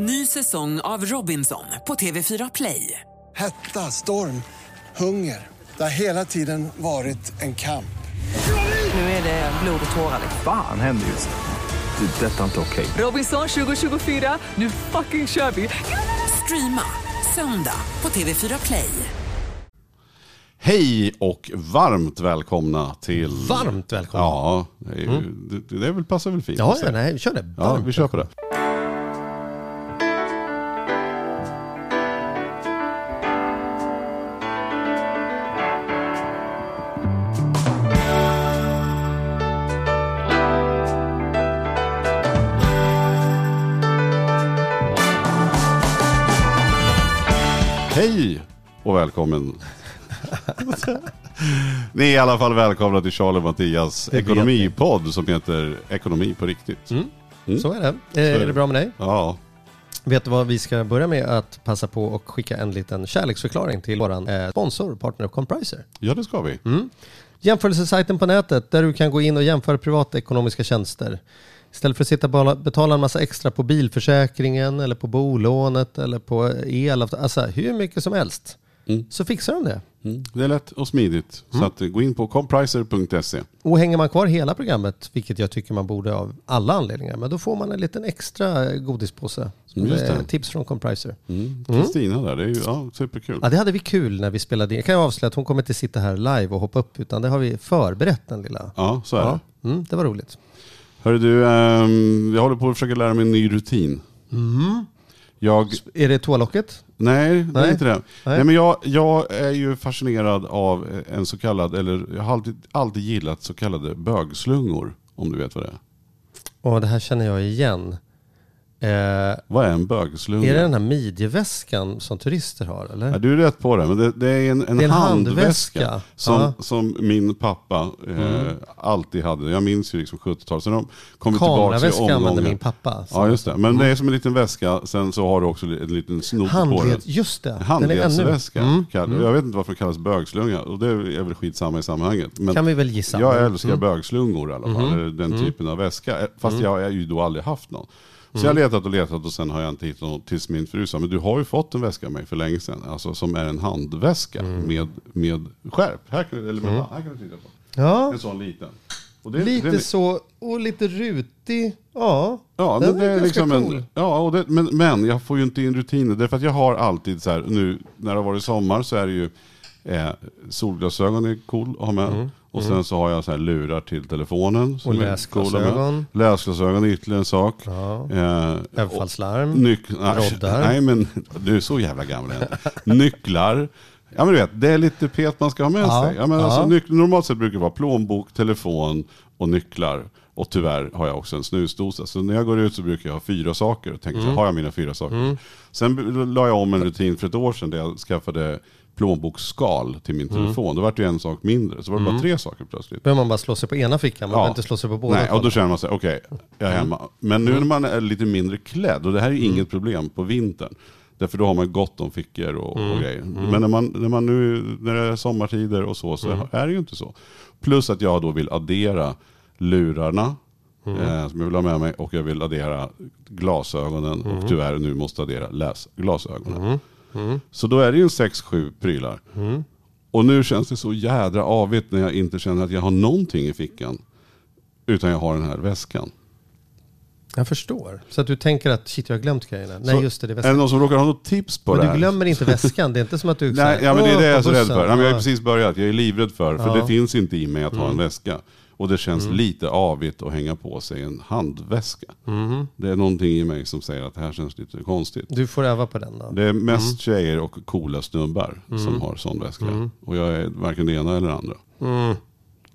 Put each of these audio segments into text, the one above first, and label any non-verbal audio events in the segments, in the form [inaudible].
Ny säsong av Robinson på TV4 Play. Hetta, storm, hunger. Det har hela tiden varit en kamp. Nu är det blod och tårar. Fan händer just nu. Det. är Detta är inte okej. Robinson 2024, nu fucking kör vi! Streama söndag på TV4 Play. Hej och varmt välkomna till... Varmt välkomna. Ja, det, är ju, det, det är väl, passar väl fint. Ja, ja nej, kör det. ja Varmt vi kör på det. Välkommen. Ni är i alla fall välkomna till Charlie och Mattias ekonomipodd som heter Ekonomi på riktigt. Mm. Mm. Så är det. Eh, är är det. bra med dig? Ja, Vet du vad vi ska börja med att passa på och skicka en liten kärleksförklaring till våran eh, sponsor, partner Compriser. ja det ska vi. Mm. Jämförelsesajten på nätet där du kan gå in och jämföra privatekonomiska tjänster. Istället för att sitta och betala en massa extra på bilförsäkringen eller på bolånet eller på el, alltså hur mycket som helst. Mm. Så fixar de det. Mm. Det är lätt och smidigt. Så att, eh, gå in på compriser.se. Och hänger man kvar hela programmet, vilket jag tycker man borde av alla anledningar, men då får man en liten extra godispåse. Som Mm, det. Tips från Compriser. Mm. Kristina där, det är ju ja, superkul. Ja, det hade vi kul när vi spelade in. Jag kan ju avslöja att hon kommer inte sitta här live och hoppa upp, utan det har vi förberett den lilla. Ja, så är det. Ja, mm, det var roligt. Hörru du, ehm, jag håller på att försöka lära mig en ny rutin. Jag, Är det toalocket? Nej, det är Nej. inte det. Nej. Nej. men jag, jag är ju fascinerad av en så kallad, eller jag har alltid, alltid gillat så kallade bögslungor. Om du vet vad det är. Och det här känner jag igen. Eh, Vad är en bögslunga? är det den här midjeväskan som turister har, eller? Ja, du är rätt på det, men det, det är en, en, Det är en handväska, handväska. som, Ja. som min pappa eh, alltid hade. Jag minns ju liksom 70-talet. Sen de Kameraväska använde min pappa. Så. Ja, just det. Men det är som en liten väska, sen så har du också en liten snodd på den. Handled, just det. Handledsväska. Mm. Kall- Jag vet inte varför det kallas bögslunga. Och det är väl skitsamma i sammanhanget. Men Kan vi väl gissa. jag älskar Mm. bögslungor i alla fall. Eller den typen av väska. Eh, Fast jag har ju då aldrig haft någon. Så jag har letat och letat och sen har jag inte hittat något tills min fru sa, men du har ju fått en väska av mig för länge sedan. Alltså som är en handväska med, med skärp. Här kan, du- eller med, här kan du titta på. Ja, En sån liten. Och det, lite den- så, och lite rutig. Ja, Ja, Den det, det är är liksom en, cool. ja och det, men, men jag får ju inte in rutiner. Därför att jag har alltid så här, nu när det har varit sommar så är det ju eh, solglasögon är cool att ha med. Och sen så har jag så här lurar till telefonen. Mm. Och läsglasögon. Läsglasögon är ytterligare en sak. Ja. Eh, överfallslarm. Roddar. nej men du är så jävla gammal. [laughs] Nycklar. Ja men du vet, det är lite pet man ska ha med Ja, sig. Ja, men ja. alltså, normalt sett brukar det vara plånbok, telefon och nycklar. Och tyvärr har jag också en snusdosa. Så när jag går ut så brukar jag ha fyra saker. Och tänker så Mm. har jag mina fyra saker? Sen b- la jag om en rutin för ett år sedan där jag skaffade plånboksskal till min Mm. telefon. Då var det ju en sak mindre. Så var det bara tre saker plötsligt. behöver man bara slå sig på ena fickan, man behöver inte slå sig på båda. Nej, och då känner man sig, okej, jag är hemma. Men nu när man är lite mindre klädd, och det här är inget problem på vintern. Därför då har man gott om fickor och, och grejer. Men när man, när man nu, när det är sommartider och så, så är det ju inte så. Plus att jag då vill addera lurarna, eh, som jag vill ha med mig, och jag vill addera glasögonen, och tyvärr nu måste addera läsglasögonen. Så då är det ju en 6-7 prylar. Och nu känns det så jädra avigt när jag inte känner att jag har någonting i fickan. Utan jag har den här väskan. Jag förstår. Så att du tänker att shit, jag har glömt grejerna. Nej, Så just det, det är Är det väskan. någon som råkar ha något tips på Men det du här? glömmer inte väskan. Det är inte som att du... [laughs] Nej, ja, men det är "Åh, det jag är så rädd bussen." för. Men jag har precis börjat. Jag är livrädd för. För Ja. Mm. det finns inte i mig att ha en väska. Och det känns lite avigt att hänga på sig en handväska. Mm-hmm. Det är någonting i mig som säger att det här känns lite konstigt. Du får öva på den då. Det är mest Mm. tjejer och coola snubbar som har sån väska. Och jag är varken det ena eller det andra.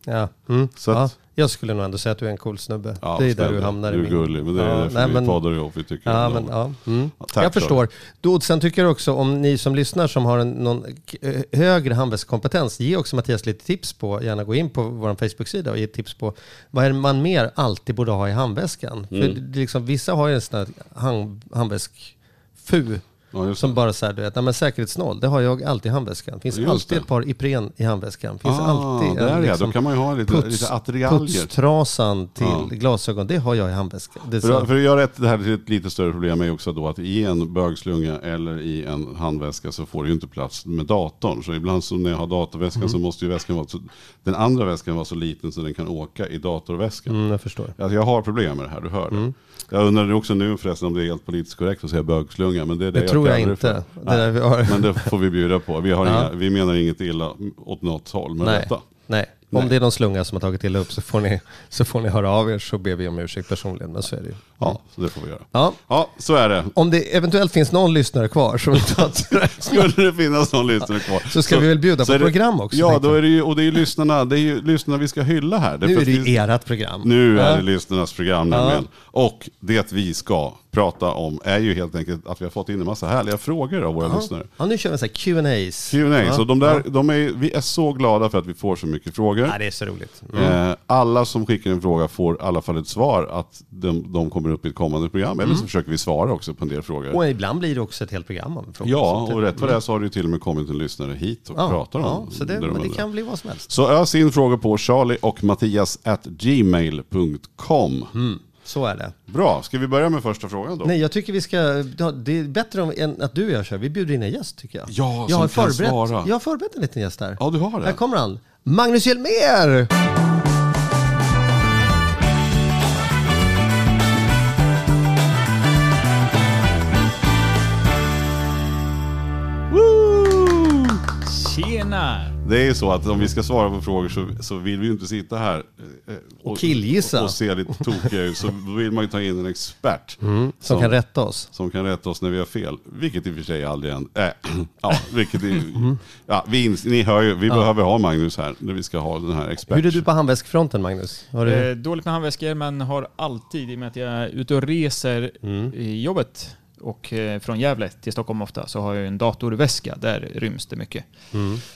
Ja. Mm. Så att- ja. Jag skulle nog ändå säga att du är en cool snubbe. Ja, det är där snälla. du hamnar Du är gullig, men det är ja, därför nej, vi men- poddar ihop. Vi tycker Ja, men, ja. Mm. Ja, tack jag för förstår. Då, sen tycker jag också om ni som lyssnar som har en, någon eh, högre handväskskompetens, ge också Mattias lite tips på, gärna gå in på vår Facebook-sida och ge tips på vad är det man mer alltid borde ha i handväskan. För Mm. är liksom, vissa har ju en sån här hand, handväsk-fu Ja, Som bara så här, du vet, nej, men säkerhetsnål, det har jag alltid i handväskan. Finns Just alltid det. ett par Ipren i handväskan. Finns ah, alltid där en, liksom, då kan man ju ha lite, puts- lite attiraljer. Putstrasan till Ja. glasögon, det har jag i handväskan. Det För, för att göra det här till ett lite större problem är också då att i en bögslunga eller i en handväska så får du ju inte plats med datorn. Så ibland så när jag har datorväskan Mm. så måste ju väskan vara så, den andra väskan vara så liten så den kan åka i datorväskan. mm, jag förstår. Alltså jag har problem med det här, du hör det. Jag undrar också nu förresten om det är helt politiskt korrekt att säga bögslunga. Men det är det, Det tror jag inte. Det. Men det får vi bjuda på. Vi, har Ja. inga, vi menar inget illa åt något håll med Nej. detta. Nej. Om det är någon slunga som har tagit illa upp så får, ni, så får ni höra av er så ber vi om ursäkt personligen. Men så är det ju. Ja, så det får vi göra. Ja. Ja, så är det. Om det eventuellt finns någon lyssnare kvar som inte har Skulle det finnas någon lyssnare kvar. Så ska vi väl bjuda så på det- program också, Ja, då är det ju, och det är ju lyssnarna, det är ju lyssnarna vi ska hylla här. Nu för är det vi- ju ert program. Nu är Ja. det lyssnarnas program nämligen. Och det vi ska prata om är ju helt enkelt att vi har fått in en massa härliga frågor av våra lyssnare. Ja, nu kör vi så här Q&As. Q&A, Ja. så de där, de är, vi är så glada för att vi får så mycket frågor. Ja, det är så roligt. Mm. Eh, alla som skickar en fråga får i alla fall ett svar att de, de kommer upp i ett kommande program. Eller så försöker vi svara också på en del frågor. Mm. Och ibland blir det också ett helt program en fråga. Ja, och det- rätt vad det är så har det ju till och med kommit en lyssnare hit och ja, pratar om ja, så det, det undrar. kan bli vad som helst. Så ös in frågor på charlie och mattias at gmail.com. Mm. Så är det. Bra, ska vi börja med första frågan då? Nej, jag tycker vi ska... Det är bättre om, än att du och jag kör. Vi bjuder in en gäst tycker jag. Ja, jag som har kan svara. Jag har förberett en liten gäst här. Ja, du har det. Här kommer han. Magnus Hjelmér! Tjena! Det är ju så att om vi ska svara på frågor så, så vill vi ju inte sitta här eh, Och killgissa. och, och se lite tokiga ut. Så då vill man ju ta in en expert Som kan rätta oss. som kan rätta oss när vi har fel. Vilket i och för sig aldrig än, äh, [clears throat] ja, vilket är, ja, vi, ni hör ju, vi behöver ha Magnus här när vi ska ha den här experten. Hur är du på handväskfronten Magnus? Har du... Eh, dåligt med handväskor men har alltid, i och med att jag är ute och reser i jobbet och eh, från Gävle till Stockholm ofta, så har jag en datorväska. Där ryms det mycket.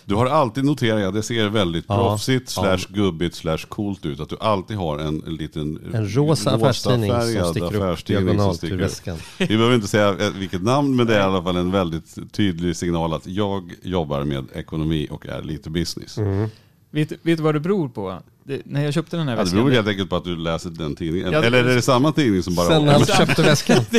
Du har alltid noterat, det ser väldigt Ja. proffsigt, slash gubbigt, slash coolt ut. Att du alltid har en, en liten En rosa affärstidning som färgad sticker upp diagonalt sticker ur väskan. Vi behöver inte säga eh, vilket namn, men det är i alla fall en väldigt tydlig signal att jag jobbar med ekonomi och är lite business. Mm. Vet, vet du vad det beror på? Det, när jag köpte den här Ja, det väskan... beror helt enkelt på att du läser den tidningen. Ja, det- Eller är det samma tidning som bara... Sen när han köpte väskan. [laughs]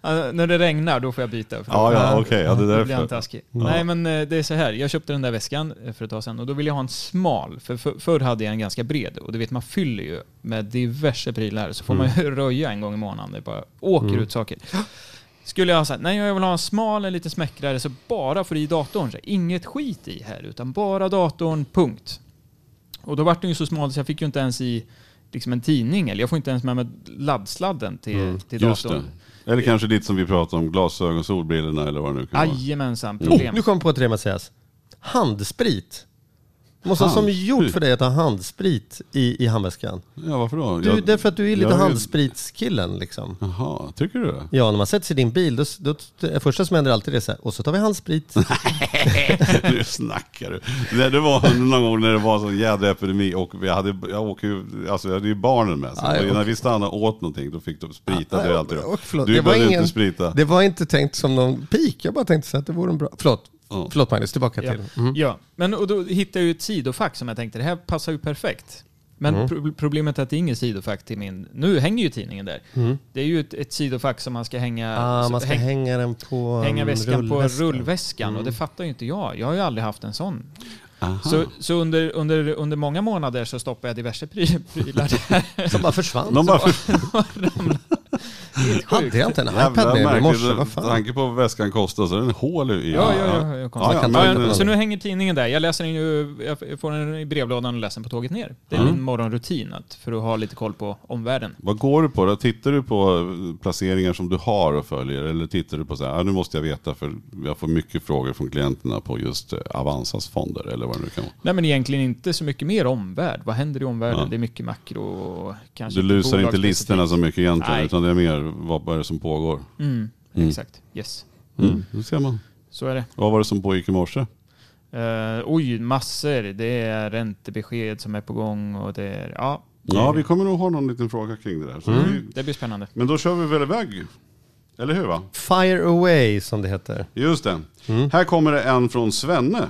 Ja, när det regnar, då får jag byta. För Ja, ja, okej, ja, det är därför. blir han taskig. Nej, men eh, det är så här. Jag köpte den där väskan eh, för ett tag sedan och då ville jag ha en smal. För, för förr hade jag en ganska bred och du vet, man fyller ju med diverse prylar. Så får man Mm. ju [laughs] röja en gång i månaden. Det bara åker ut saker. Skulle jag ha sagt, nej jag vill ha en smal, en lite smäckrare, så bara få i datorn. Så inget skit i här, utan bara datorn, punkt. Och då vart den ju så smal så jag fick ju inte ens i liksom en tidning, eller jag får inte ens med mig laddsladden till, till Just datorn. det. Eller kanske lite som vi pratade om, glasögon, solbrillorna eller vad det nu kan vara. Jajamensan, Oh, problem. nu kom jag på ett det Mattias. Handsprit. Måste vara som gjort för dig att ha handsprit i, i handväskan. Ja, varför då? Du, Jag- därför att du är lite jag handspritskillen liksom. Jaha, tycker du det? Ja, när man sätter sig i din bil, då, då, det första som händer alltid är så här, och så tar vi handsprit. [laughs] nu snackar du. Det, det var någon gång när det var sån jädra epidemi och vi hade, jag åker ju, alltså jag hade ju barnen med sig. Aj, och när vi stannade och åt någonting då fick de sprita. det är alltid Och förlåt, Du ingen- inte sprita. Det var inte tänkt som någon pik, jag bara tänkte så att det vore en bra... Förlåt, Ja. förlåt Magnus, tillbaka Ja. till... Mm. ja, men och då hittade jag ju ett sidofack som jag tänkte, det här passar ju perfekt. Men Mm. pro- problemet är att det är inget sidofack till min... Nu hänger ju tidningen där. Det är ju ett, ett sidofack som man ska hänga... Mm. Ah, så man ska häng- hänga den på hänga väskan på rullväskan. rullväskan och det fattar ju inte jag. Jag har ju aldrig haft en sån. Aha. Så, så under, under, under många månader så stoppade jag diverse pry- prylar där. [laughs] Som bara försvann. de bara, [laughs] Helt Hade jag inte en iPad med mig i morse? Vad fan? tanke på vad väskan kostar så är den hål i. Ja, ja, ja. jag ja, ja, men, så nu hänger tidningen där. Jag läser den ju, jag får den i brevlådan och läser den på tåget ner. Det är Mm. min morgonrutin att, för att ha lite koll på omvärlden. Vad går du på då? Tittar du på placeringar som du har och följer? Eller tittar du på så här, ah, nu måste jag veta för jag får mycket frågor från klienterna på just eh, Avanzas fonder eller vad det nu kan vara. Nej men egentligen inte så mycket mer omvärld. Vad händer i omvärlden? Ja. Det är mycket makro och kanske Du lusar inte listorna så mycket egentligen Nej. utan det är mer vad är det som pågår. Mm, Mm. Exakt, yes. Mm. Det ser man. Så är det. Vad var det som pågick i morse? Uh, oj, massor. Det är räntebesked som är på gång och det är... Ja, det, Ja, vi kommer nog ha någon liten fråga kring det där. Så Mm. vi, det blir spännande. men då kör vi väl iväg. Eller hur va? Fire away som det heter. Just det. Här kommer det en från Svenne.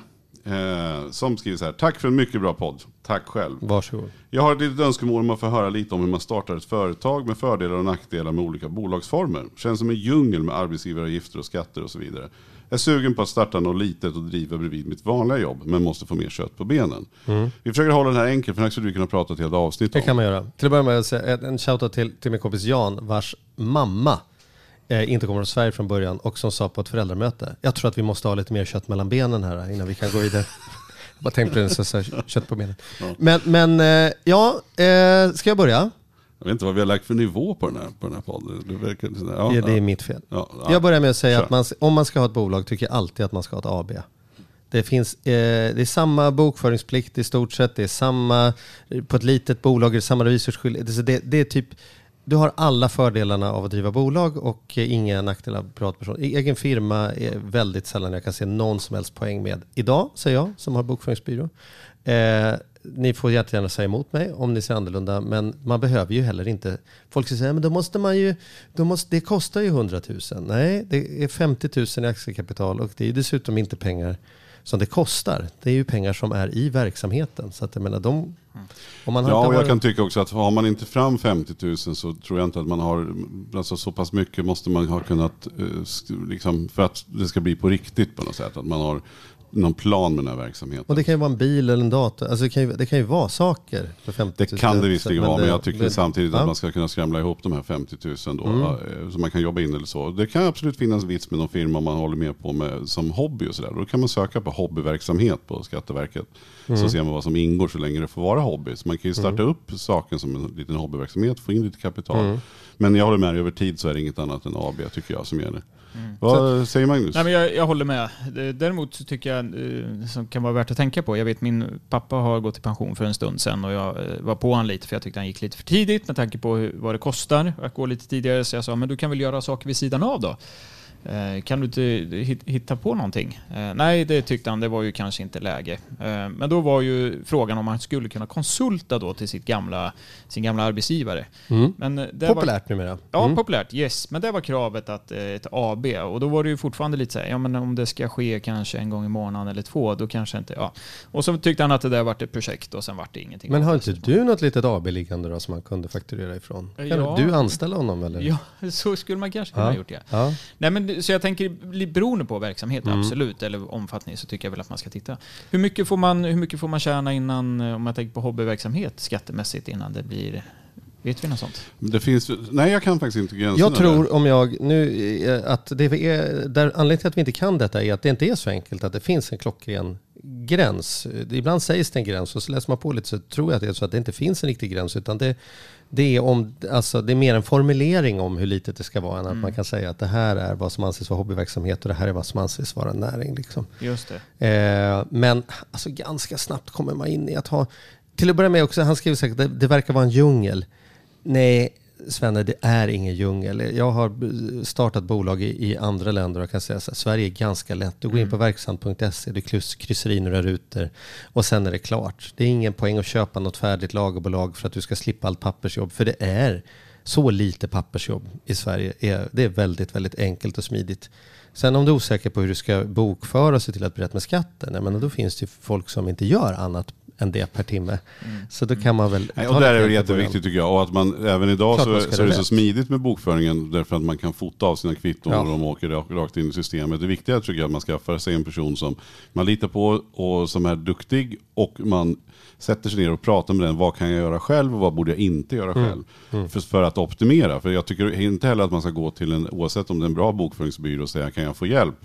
Eh, som skriver så här. Tack för en mycket bra podd. Tack själv. Varsågod. Jag har ett litet önskemål om att få höra lite om hur man startar ett företag med fördelar och nackdelar med olika bolagsformer. Känns som en djungel med arbetsgivaravgifter och skatter och så vidare. Jag är sugen på att starta något litet och driva bredvid mitt vanliga jobb, men måste få mer kött på benen. Vi försöker hålla den här enkel, för den här skulle du kunna prata ett helt avsnitt Det om. kan man göra. Till att börja med en shoutout till, till min kompis Jan vars mamma eh, inte kommer från Sverige från början och som sa på ett föräldramöte. Jag tror att vi måste ha lite mer kött mellan benen här innan vi kan gå vidare. [laughs] Jag bara tänkte på det, så, så, kött på benen. Men, men eh, ja, eh, ska jag börja? Jag vet inte vad vi har lagt för nivå på den här, på den här podden. Det verkar, ja, Ja, det är ja. mitt fel. Ja, ja. Jag börjar med att säga Kör. att man, om man ska ha ett bolag tycker jag alltid att man ska ha ett AB. Det, finns, eh, det är samma bokföringsplikt i stort sett, det är samma, på ett litet bolag är det samma revisorsskyldighet. Det, det är typ, du har alla fördelarna av att driva bolag och eh, inga nackdelar av privatperson. E-, egen firma är väldigt sällan jag kan se någon som helst poäng med. Idag, säger jag, som har bokföringsbyrå. Eh, ni får jättegärna säga emot mig om ni ser annorlunda, men man behöver ju heller inte... Folk säger men då måste man ju... Då måste, det kostar ju 100 000. Nej, det är 50 000 i aktiekapital och det är dessutom inte pengar som det kostar. Det är ju pengar som är i verksamheten. Så att jag menar, de... Om man har Ja, och jag kan tycka också att har man inte fram 50 000 så tror jag inte att man har, alltså så pass mycket måste man ha kunnat, eh, liksom, för att det ska bli på riktigt på något sätt. Att man har någon plan med den här verksamheten. Och det kan ju vara en bil eller en dator. Alltså det, kan ju, det kan ju vara saker för 50 000. Det kan det visserligen vara, men jag tycker det- samtidigt ja. att man ska kunna skramla ihop de här 50 000 då, Mm. eh, så man kan jobba in eller så. Det kan absolut finnas vits med någon firma man håller med på med, som hobby och sådär. Då kan man söka på hobbyverksamhet på Skatteverket. Mm. Så ser man vad som ingår så länge det får vara hobby. Så man kan ju starta upp saken som en liten hobbyverksamhet, få in lite kapital. Mm. Men jag håller med dig, över tid så är det inget annat än AB tycker jag som gäller. Vad säger Magnus? Nej, men jag, jag håller med. Däremot så tycker jag, eh, som kan vara värt att tänka på, jag vet min pappa har gått i pension för en stund sedan och jag eh, var på honom lite för jag tyckte han gick lite för tidigt med tanke på hur, vad det kostar att gå lite tidigare. Så jag sa, men du kan väl göra saker vid sidan av då? Eh, Kan du inte hit- hitta på någonting? Eh, Nej, det tyckte han, det var ju kanske inte läge. Eh, Men då var ju frågan om han skulle kunna konsulta då till sitt gamla, sin gamla arbetsgivare. Mm. Men det var- Populärt numera. Ja, Mm. populärt. Yes. Men det var kravet att ett AB. Och då var det ju fortfarande lite så här, ja men om det ska ske kanske en gång i månaden eller två, då kanske inte, ja. Och så tyckte han att det där vart ett projekt och sen vart det ingenting. Men har inte du något litet AB liggande då som man kunde fakturera ifrån? Kan Ja. du anställa honom eller? Ja, [laughs] så skulle man kanske kunna ha gjort det. Ja. Nej men så jag tänker, beroende på verksamhet, Mm. absolut, eller omfattning, så tycker jag väl att man ska titta. Hur mycket får man, hur mycket får man tjäna innan, eh, om man tänker på hobbyverksamhet, skattemässigt, innan det blir, vet vi något sånt? Det finns, nej, jag kan faktiskt inte gränserna Jag där. tror om jag nu eh, att det är, där, anledningen till att vi inte kan detta är att det inte är så enkelt att det finns en klockren gräns. Ibland sägs det en gräns och så läser man på lite så tror jag att det är så att det inte finns en riktig gräns utan det, det, är, om, alltså, det är mer en formulering om hur litet det ska vara än att man kan säga att det här är vad som anses vara hobbyverksamhet och det här är vad som anses vara näring. Liksom. Just det. Eh, men alltså, ganska snabbt kommer man in i att ha... Till att börja med också, han skriver säkert det, det verkar vara en djungel. Nej, Svenne, det är ingen djungel. Jag har startat bolag i, i andra länder och jag kan säga här, Sverige är ganska lätt. Du går in på verksamt.se, du kryss, kryssar i några rutor och sen är det klart. Det är ingen poäng att köpa något färdigt lagerbolag för att du ska slippa allt pappersjobb, för det är så lite pappersjobb i Sverige. Det är väldigt, väldigt enkelt och smidigt. Sen om du är osäker på hur du ska bokföra och se till att bli rätt med skatten, menar, då finns det ju folk som inte gör annat än det per timme. Så då kan man väl... Nej, och är det början. jätteviktigt tycker jag. Och att man även idag så, man så är det så smidigt med bokföringen därför att man kan fota av sina kvitton Ja. och de åker rakt, in i systemet. Det viktiga är, tycker jag att man skaffar sig en person som man litar på och som är duktig och man sätter sig ner och pratar med den. Vad kan jag göra själv och vad borde jag inte göra Mm. själv? För, för att optimera. För jag tycker inte heller att man ska gå till en, oavsett om det är en bra bokföringsbyrå och säga kan jag få hjälp?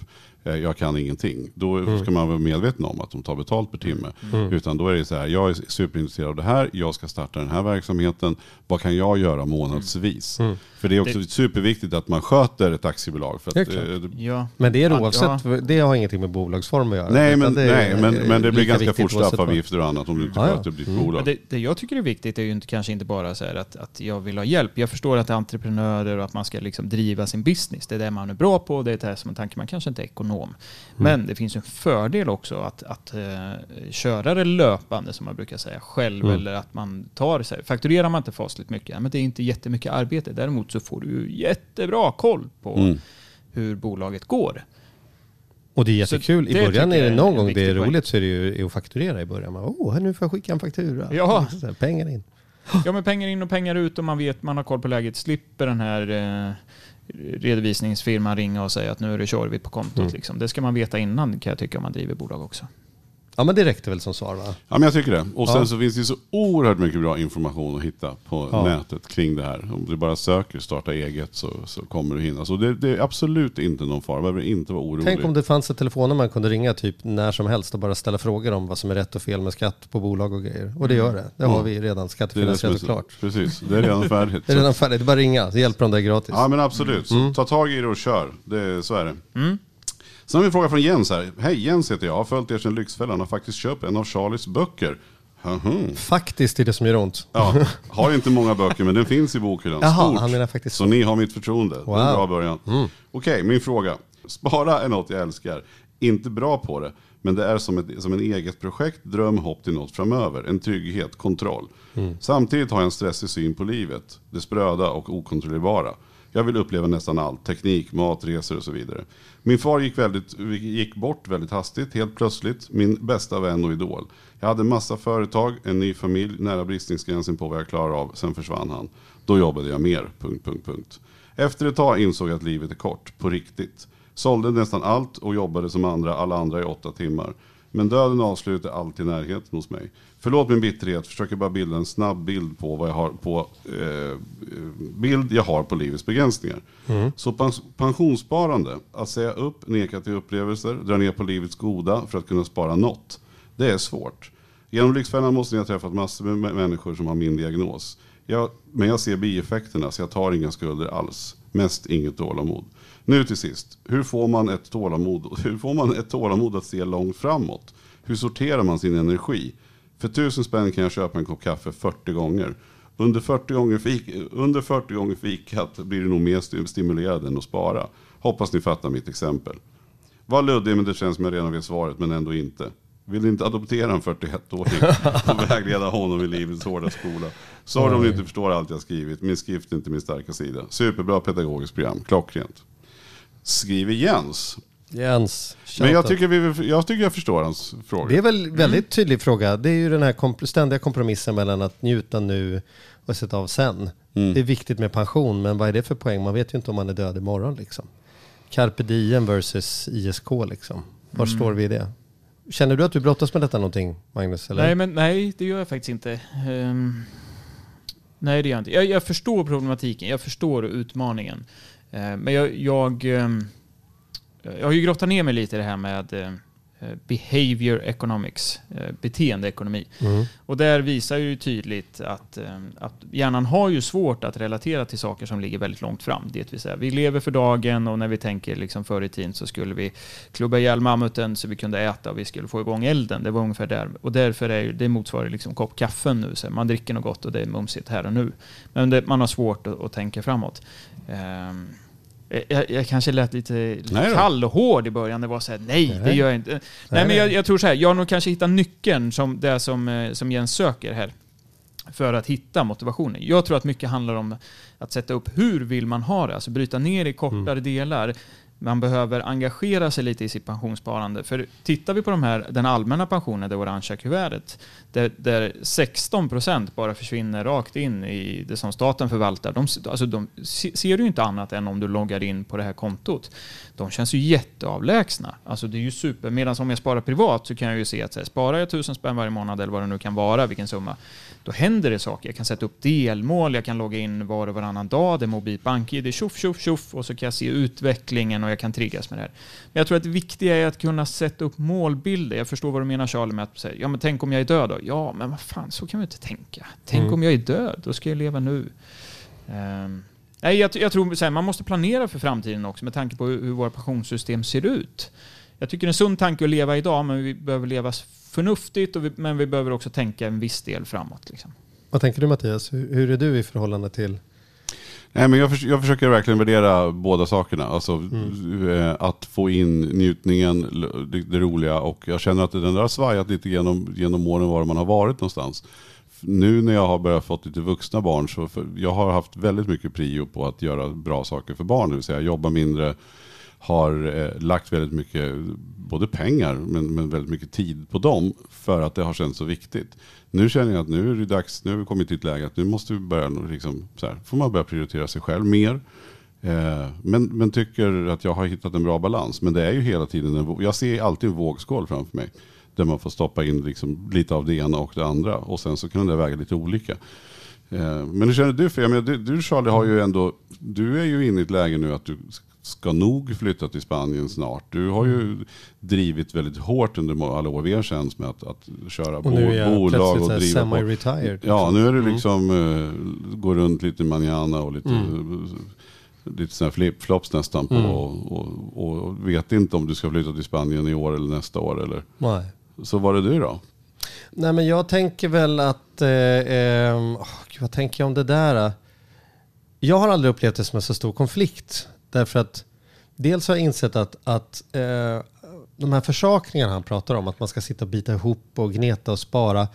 Eh, Jag kan ingenting. Då Mm. ska man vara medveten om att de tar betalt per timme. Utan då är det så här, jag är superintresserad av det här, jag ska starta den här verksamheten. Vad kan jag göra månadsvis? Mm. För det är också Det- superviktigt att man sköter ett aktiebolag. För Det är att, klart. eh, det- Ja. Men det är Ja, oavsett, det har ingenting med bolagsform att göra. Nej, men, det är, nej men, men det blir ganska fort straffavgifter och annat om du inte Ja, ja. sköter ditt Mm. bolag. Det, det jag tycker är viktigt är ju inte, kanske inte bara så här att, att jag vill ha hjälp. Jag förstår att det är entreprenörer och att man ska liksom driva sin business. Det är det man är bra på det är det som en tanke. Man kanske inte är ekonom. Men det finns en fördel också att, att eh, köra det löpande som man brukar säga själv Mm. eller att man tar sig. Fakturerar man inte fasligt mycket, men det är inte jättemycket arbete. Däremot så får du jättebra koll på Mm. hur bolaget går. Och det är jättekul. I början är det någon gång det är poäng. roligt så är det ju att fakturera i början. Man, Åh, nu får jag skicka en faktura. Ja. [laughs] Här, Pengar in. Ja, men pengar in och pengar ut och man vet, man har koll på läget. Slipper den här eh, redovisningsfirman ringa och säga att nu är det tjorvigt på kontot. Mm. Liksom. Det ska man veta innan kan jag tycka om man driver bolag också. Ja men det räckte väl som svar va? Ja, men jag tycker det. Och sen Ja. så finns det ju så oerhört mycket bra information att hitta på Ja. nätet kring det här. Om du bara söker starta eget så, så kommer du hinna. Så det, det är absolut inte någon fara. behöver inte vara orolig. Tänk om det fanns ett telefonnummer man kunde ringa typ när som helst och bara ställa frågor om vad som är rätt och fel med skatt på bolag och grejer. Och det gör det. Det har Mm. vi redan det det skattefinansierat och klart. Precis, det är redan [laughs] färdigt. Det är redan färdigt, det är bara ringa. Så hjälper de dig gratis. Ja men absolut, så Mm. ta tag i det och kör. Det, så är det. Sen har vi en fråga från Jens här. Hej Jens heter jag, har följt er sedan Lyxfällan och har faktiskt köpt en av Charlies böcker. Mhm. Faktiskt är det som gör ont. Ja, har inte många böcker men den finns i bokhyllan. Jaha, Stort. han menar faktiskt så. ni har mitt förtroende. Det är Wow. en bra början. Okej, min fråga. Spara är något jag älskar. Inte bra på det, men det är som, ett, som en eget projekt, dröm, hopp till något framöver. En trygghet, kontroll. Samtidigt har jag en stressig syn på livet. Det spröda och okontrollerbara. Jag vill uppleva nästan allt. Teknik, mat, resor och så vidare. Min far gick, väldigt, gick bort väldigt hastigt, helt plötsligt. Min bästa vän och idol. Jag hade massa företag, en ny familj, nära bristningsgränsen på vad jag klarar av. Sen försvann han. Då jobbade jag mer. Punkt, punkt, punkt. Efter ett tag insåg jag att livet är kort, på riktigt. Sålde nästan allt och jobbade som andra, alla andra i åtta timmar. Men döden avslutar alltid närheten hos mig. Förlåt min bitterhet, försöker bara bilda en snabb bild på vad jag har på eh, bild jag har på livets begränsningar. Så pens- pensionssparande, att säga upp, neka till upplevelser, dra ner på livets goda för att kunna spara något. Det är svårt. Genom Lyxfällan måste ni ha träffat massor med mä- människor som har min diagnos. Jag, men jag ser bieffekterna så jag tar inga skulder alls. Mest inget tålamod. Nu till sist, hur får man ett tålamod, [laughs] hur får man ett tålamod att se långt framåt? Hur sorterar man sin energi? För tusen spänn kan jag köpa en kopp kaffe 40 gånger. Under 40 gånger, fik, under 40 gånger fikat blir det nog mer sti- stimulerad än att spara. Hoppas ni fattar mitt exempel. Var luddig men det känns som jag redan vet svaret men ändå inte. Vill inte adoptera en 41-åring [laughs] och vägleda honom i livets hårda skola. Sorry om ni inte förstår allt jag skrivit. Min skrift är inte min starka sida. Superbra pedagogiskt program. Klockrent. Skriver Jens. Jens, Men jag tycker, vi, jag tycker jag förstår hans fråga. Det är väl väldigt tydlig fråga. Det är ju den här komp- ständiga kompromissen mellan att njuta nu och sätta av sen. Mm. Det är viktigt med pension, men vad är det för poäng? Man vet ju inte om man är död imorgon liksom. Carpe diem versus ISK liksom. Var Mm. står vi i det? Känner du att du brottas med detta någonting, Magnus? Eller? Nej, men nej, det gör jag faktiskt inte. Ehm, nej, det gör jag inte. Jag, jag förstår problematiken, jag förstår utmaningen. Eh, men jag, jag, ehm, jag har ju grottat ner mig lite i det här med eh, behavior economics, eh, beteendeekonomi. Mm. Och där visar ju tydligt att, eh, att hjärnan har ju svårt att relatera till saker som ligger väldigt långt fram. Det vill säga, vi lever för dagen och när vi tänker liksom förr i tiden så skulle vi klubba ihjäl mammuten så vi kunde äta och vi skulle få igång elden. Det var ungefär där. Och därför är ju- det motsvarar liksom kopp kaffe nu. Så man dricker något gott och det är mumsigt här och nu. Men det, man har svårt att, att tänka framåt. Ehm, jag, jag kanske lät lite, kall och hård i början. Det var så här, nej, det Nej. gör jag inte. Nej, Nej, men jag, jag tror så här, jag har nog kanske hittat nyckeln som det som, eh, som Jens söker här. För att hitta motivationen. Jag tror att mycket handlar om att sätta upp hur vill man ha det? Alltså bryta ner i kortare Mm. delar. Man behöver engagera sig lite i sitt pensionssparande. För tittar vi på de här, den allmänna pensionen, det orangea kuvertet, där, där 16 procent bara försvinner rakt in i det som staten förvaltar. De, alltså de ser du ju inte annat än om du loggar in på det här kontot. De känns ju jätteavlägsna. Alltså det är ju super. Medan om jag sparar privat så kan jag ju se att så här, sparar jag tusen spänn varje månad eller vad det nu kan vara, vilken summa, då händer det saker. Jag kan sätta upp delmål, jag kan logga in var och varannan dag, det är mobilt bank-id, tjoff, tjoff, tjoff, och så kan jag se utvecklingen och jag kan triggas med det här. Men jag tror att det viktiga är att kunna sätta upp målbilder. Jag förstår vad du menar Charlie med att säga, ja men tänk om jag är död då? Ja, men vad fan, så kan vi inte tänka. Tänk Mm. om jag är död, då ska jag leva nu. Ehm, nej, jag, jag tror så här, man måste planera för framtiden också med tanke på hur, hur våra pensionssystem ser ut. Jag tycker det är en sund tanke att leva idag, men vi behöver leva förnuftigt, och vi, men vi behöver också tänka en viss del framåt. Liksom. Vad tänker du Mattias? Hur, hur är du i förhållande till? Nej, men jag, förs- jag försöker verkligen värdera båda sakerna. Alltså Mm. eh, att få in njutningen, det, det roliga och jag känner att den där har svajat lite genom, genom åren var man har varit någonstans. Nu när jag har börjat fått lite vuxna barn så för, jag har haft väldigt mycket prio på att göra bra saker för barn. Det vill säga jobba mindre, har eh, lagt väldigt mycket, både pengar men, men väldigt mycket tid på dem för att det har känts så viktigt. Nu känner jag att nu är det dags, nu har vi kommit till ett läge att nu måste vi börja, liksom, så här, får man börja prioritera sig själv mer. Eh, men, men tycker att jag har hittat en bra balans. Men det är ju hela tiden en. Jag ser alltid en vågskål framför mig. Där man får stoppa in liksom lite av det ena och det andra. Och sen så kan det väga lite olika. Eh, men hur känner du? För jag menar, du, du Charlie har ju ändå, du är ju inne i ett läge nu att du ska nog flytta till Spanien snart. Du har ju drivit väldigt hårt under alla år vi har känts med att, att köra Och jag bolag och driva på. semi-retired. Ja, nu är det Mm. liksom eh, gå runt lite manana och lite, lite sådana flipflops nästan på. Mm. Och, och, och vet inte om du ska flytta till Spanien i år eller nästa år. Eller. Nej. Så var det du då? Nej men jag tänker väl att, eh, eh, gud, vad tänker jag om det där? Jag har aldrig upplevt det som en så stor konflikt. Därför att dels har jag insett att, att eh, de här försakningarna han pratar om, att man ska sitta och bita ihop och gneta och spara.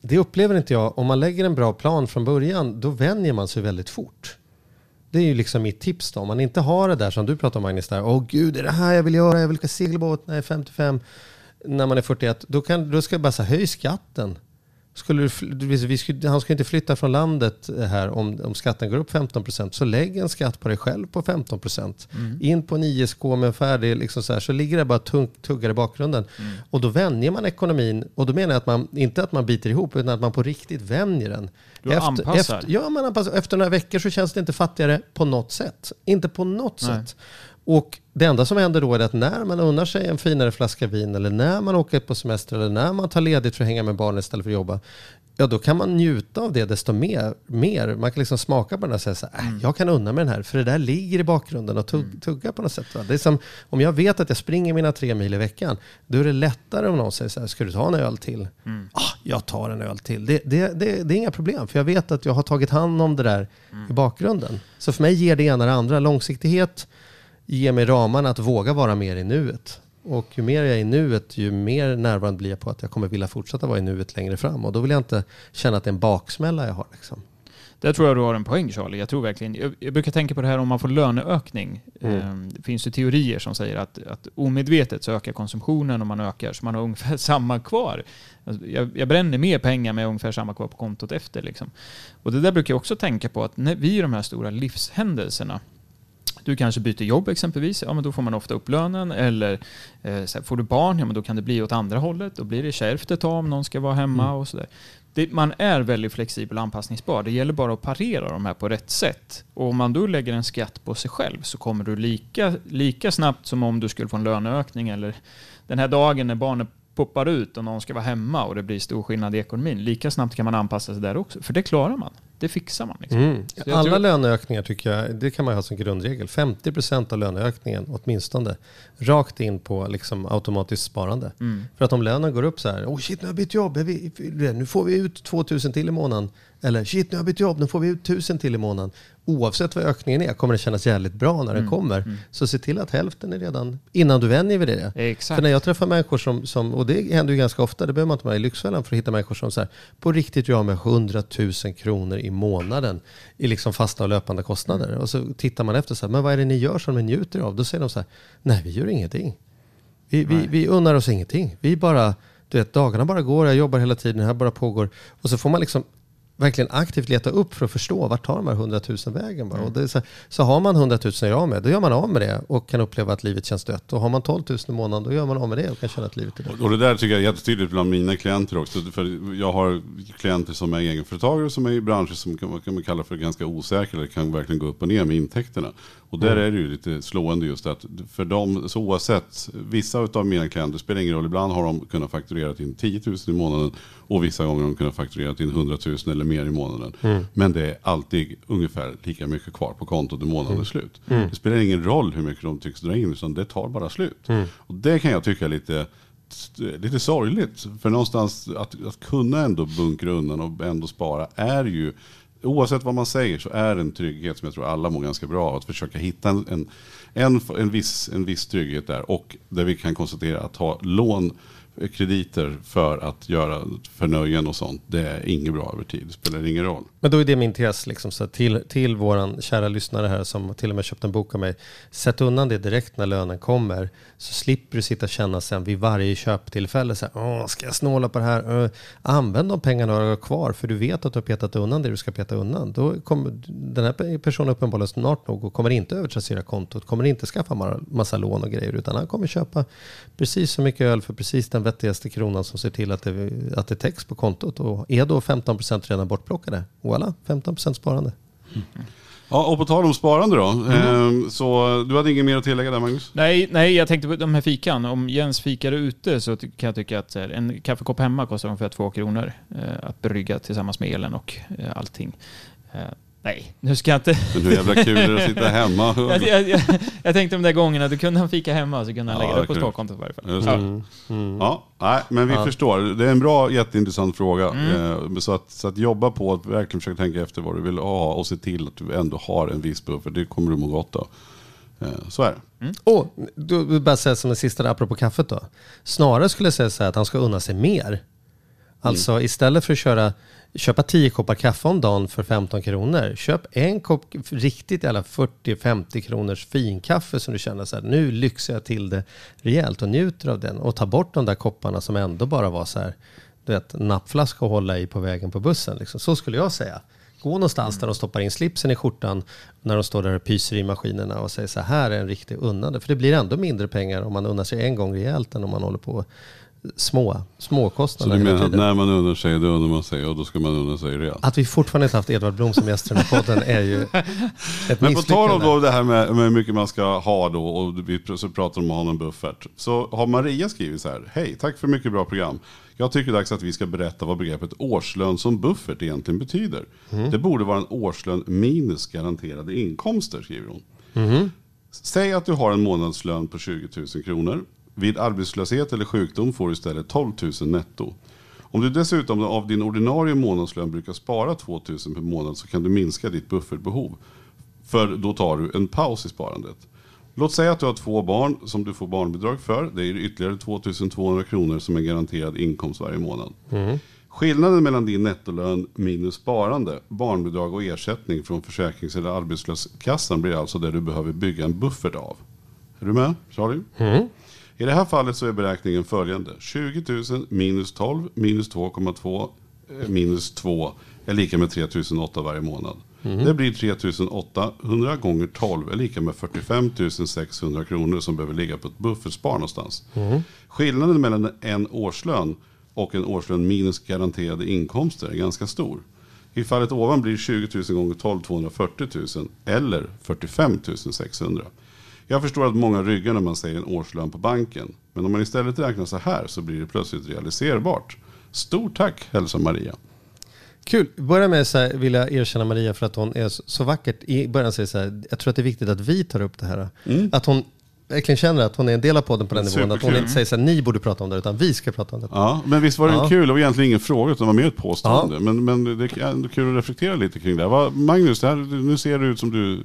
Det upplever inte jag, om man lägger en bra plan från början, då vänjer man sig väldigt fort. Det är ju liksom mitt tips då. Om man inte har det där som du pratar om Magnus, där, åh gud, det är det här jag vill göra, jag vill åka segelbåt när jag är 55, när man är 41, då, kan, då ska jag bara säga höj skatten. Skulle du, skulle, han ska inte flytta från landet här om, om skatten går upp 15%. Så lägg en skatt på dig själv på 15%. In på en ISK med en färdig, liksom så, här, så ligger det bara tung, tuggar i bakgrunden. Och då vänjer man ekonomin. Och då menar jag att man, inte att man biter ihop, utan att man på riktigt vänjer den. Du anpassar. Efter, ja, man anpassar. Efter några veckor så känns det inte fattigare på något sätt. Inte på något Nej. sätt. Och det enda som händer då är att när man unnar sig en finare flaska vin eller när man åker på semester eller när man tar ledigt för att hänga med barnen istället för att jobba. Ja, då kan man njuta av det desto mer. mer. Man kan liksom smaka på den och säga så här, äh, jag kan unna mig den här. För det där ligger i bakgrunden och tugg, tugga på något sätt. Va? Det är som, om jag vet att jag springer mina tre mil i veckan, då är det lättare om någon säger så här, ska du ta en öl till? Ah, jag tar en öl till. Det, det, det, det är inga problem, för jag vet att jag har tagit hand om det där i bakgrunden. Så för mig ger det ena det andra. Långsiktighet ger mig ramarna att våga vara mer i nuet. Och ju mer jag är i nuet, ju mer närvarande blir jag på att jag kommer vilja fortsätta vara i nuet längre fram. Och då vill jag inte känna att det är en baksmälla jag har. Liksom. Där tror jag du har en poäng Charlie. Jag tror verkligen, jag, jag brukar tänka på det här om man får löneökning. Mm. Eh, Det finns ju teorier som säger att, att omedvetet så ökar konsumtionen om man ökar, så man har ungefär [laughs] samma kvar. Alltså, Jag, jag bränner mer pengar med ungefär samma kvar på kontot efter. Liksom. Och det där brukar jag också tänka på att när vi i de här stora livshändelserna du kanske byter jobb exempelvis, ja men då får man ofta upp lönen. Eller eh, så här, får du barn, ja men då kan det bli åt andra hållet. Då blir det kärvt ett tag om någon ska vara hemma och sådär. Det, man är väldigt flexibel och anpassningsbar. Det gäller bara att parera de här på rätt sätt. Och om man då lägger en skatt på sig själv så kommer du lika, lika snabbt som om du skulle få en löneökning eller den här dagen när barnet poppar ut och någon ska vara hemma och det blir stor skillnad i ekonomin. Lika snabbt kan man anpassa sig där också. För det klarar man. Det fixar man. Liksom. Jag Alla tror- löneökningar tycker jag, det kan man ha som grundregel. 50% av löneökningen åtminstone. Rakt in på liksom automatiskt sparande. Mm. För att om lönen går upp så här, oh shit nu har jag bytt jobb, nu får vi ut 2000 till i månaden. Eller shit nu har jag bytt jobb, nu får vi ut 1000 till i månaden. Oavsett vad ökningen är kommer det kännas jävligt bra när den Mm, kommer. Så se till att hälften är redan, innan du vänjer vid det. Exakt. För när jag träffar människor som, som, och det händer ju ganska ofta, det behöver man inte vara i Lyxfällan för att hitta människor som så här, på riktigt gör med 100 000 kronor i månaden i liksom fasta och löpande kostnader. Och så tittar man efter så här, men vad är det ni gör som ni njuter av? Då säger de så här, nej vi gör ingenting. Vi, vi, vi unnar oss ingenting. Vi bara, du vet, dagarna bara går, jag jobbar hela tiden, det här bara pågår. Och så får man liksom verkligen aktivt leta upp för att förstå vart tar de här 100 000 vägen. va? Och det är så, så har man 100 000 att göra av med, då gör man av med det och kan uppleva att livet känns dött. Och har man 12 000 i månaden, då gör man av med det och kan känna att livet är dött. Och det där tycker jag är jättetydligt bland mina klienter också. För jag har klienter som är egenföretagare som är i branscher som kan, kan man kalla för ganska osäkra. Eller kan verkligen gå upp och ner med intäkterna. Och där är det ju lite slående just att för dem, så oavsett, vissa av mina klienter spelar ingen roll. Ibland har de kunnat fakturera in 10 000 i månaden. Och vissa gånger har de kunnat fakturera in 100 000 eller mer i månaden. Men det är alltid ungefär lika mycket kvar på kontot i månaden är slut. Det spelar ingen roll hur mycket de tycks dra in, utan det tar bara slut. Och det kan jag tycka är lite lite sorgligt. För någonstans att, att kunna ändå bunkra undan och ändå spara är ju oavsett vad man säger så är en trygghet som jag tror alla mår ganska bra av. Att försöka hitta en, en, en, viss, en viss trygghet där. Och där vi kan konstatera att ha lån, krediter för att göra förnöjen och sånt. Det är inget bra över tid. Det spelar ingen roll. Men då är det min tes liksom, så till, till våran kära lyssnare här som till och med köpt en bok av mig. Sätt undan det direkt när lönen kommer. Så slipper du sitta och känna sen vid varje köptillfälle. Så här, Åh, ska jag snåla på det här? Uh, använd de pengarna du har kvar. För du vet att du har petat undan det du ska peta undan. Då kommer den här personen uppenbarligen snart nog och kommer inte övertrassera kontot. Kommer inte skaffa massa lån och grejer. Utan han kommer köpa precis så mycket öl för precis den vettigaste kronan som ser till att det, att det täcks på kontot. Och är då 15% redan bortplockade. Voilà, 15% sparande. Ja, och på tal om sparande då. Eh, så du hade inget mer att tillägga där Magnus? Nej, nej, jag tänkte på de här fikan. Om Jens fikar ute så kan jag tycka att en kaffekopp hemma kostar ungefär två kronor eh, att brygga tillsammans med elen och eh, allting. Nej, nu ska jag inte... Men hur jävla kul är det att sitta hemma? [laughs] jag, jag, jag, jag tänkte de där gångerna, då kunde han fika hemma så kunde han Ja, lägga det på sparkontot i varje fall. Just Ja. det. Ja, nej, men vi Ja. förstår. Det är en bra, jätteintressant fråga. Mm. Eh, Så, att, så att jobba på att verkligen försöka tänka efter vad du vill ha och se till att du ändå har en viss buffert. Det kommer du må gott av. Eh, Så är det. Och då vill bara säga som en sista där, apropå kaffet då. Snarare skulle jag säga så här att han ska unna sig mer. Alltså istället för att köra, köpa 10 koppar kaffe om dagen för 15 kronor. Köp en kopp riktigt jävla 40-50 kronors finkaffe som du känner så här, nu lyxar jag till det rejält och njuter av den. Och ta bort de där kopparna som ändå bara var så här, du vet, nappflaska att hålla i på vägen på bussen. Liksom. Så skulle jag säga. Gå någonstans där de stoppar in slipsen i skjortan när de står där och pyser i maskinerna och säger så här är en riktig unnande. För det blir ändå mindre pengar om man unnar sig en gång rejält än om man håller på små, Så småkostnader du hela menar att när man unnar sig, då unnar man sig och då ska man unna sig rejält. Att vi fortfarande inte haft Edvard Blom som gäst i den här podden är ju ett [laughs] Men på tal om då det här med, hur mycket man ska ha då och vi pr- så pratar om att ha en buffert. Så har Maria skrivit så här. Hej, tack för mycket bra program. Jag tycker dags att vi ska berätta vad begreppet årslön som buffert egentligen betyder. Det borde vara en årslön minus garanterade inkomster, skriver hon. Säg att du har en månadslön på 20 000 kronor. Vid arbetslöshet eller sjukdom får du istället 12 000 netto. Om du dessutom av din ordinarie månadslön brukar spara 2 000 per månad så kan du minska ditt buffertbehov. För då tar du en paus i sparandet. Låt säga att du har två barn som du får barnbidrag för. Det är ytterligare 2 200 kronor som är garanterad inkomst varje månad. Skillnaden mellan din nettolön minus sparande, barnbidrag och ersättning från försäkrings eller arbetslöshetskassan blir alltså det du behöver bygga en buffert av. Är du med Charlie? I det här fallet så är beräkningen följande. 20 000 minus 12 minus 2,2 eh, minus 2 är lika med 3 008 varje månad. Det blir 3 800 gånger 12 är lika med 45 600 kronor som behöver ligga på ett buffertspar någonstans. Skillnaden mellan en årslön och en årslön minus garanterade inkomster är ganska stor. I fallet ovan blir 20 000 gånger 12 240 000 eller 45 600. Jag förstår att många ryggar när man säger en årslön på banken. Men om man istället räknar så här så blir det plötsligt realiserbart. Stort tack hälsar Maria. Kul. Börja med så här, vill jag erkänna Maria för att hon är så, så vackert. I början säger så här, jag tror att det är viktigt att vi tar upp det här. Att hon verkligen känner att hon är en del av podden på den nivån. Att hon inte säger så här, ni borde prata om det, utan vi ska prata om det. Ja, men visst var det Ja. kul? Det var egentligen ingen fråga utan det var mer ett påstående. Ja. Men, men det är kul att reflektera lite kring det. Magnus, det här, nu ser det ut som du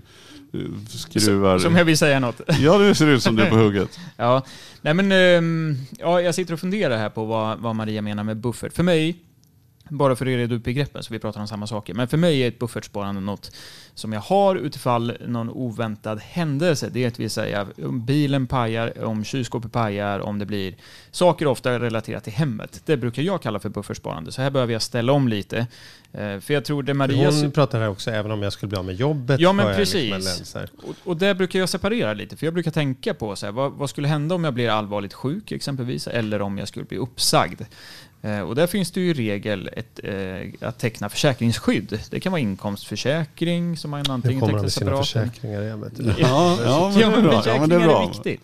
skruvar. Som jag vill säga något. [laughs] Ja, det ser ut som du är på hugget. Ja, nej men ehm, ja, jag sitter och funderar här på vad, vad Maria menar med buffert. För mig, bara för att reda ut begreppen så vi pratar om samma saker, men för mig är ett buffertsparande något som jag har utifall någon oväntad händelse. Det vill säga om bilen pajar, om kylskåpet pajar, om det blir saker ofta relaterat till hemmet. Det brukar jag kalla för buffertsparande. Så här behöver jag ställa om lite. Eh, För jag tror det Maria... Hon pratar här också, även om jag skulle bli av med jobbet. Ja, men liksom precis. Och, och där brukar jag separera lite, för jag brukar tänka på så här, vad, vad skulle hända om jag blir allvarligt sjuk exempelvis, eller om jag skulle bli uppsagd. Eh, och där finns det ju i regel ett, eh, att teckna försäkringsskydd. Det kan vara inkomstförsäkring som man Nu antingen kommer de tecknar med sina separat. försäkringar igen. Ja, [laughs] ja, men det är bra. Ja, men det är viktigt.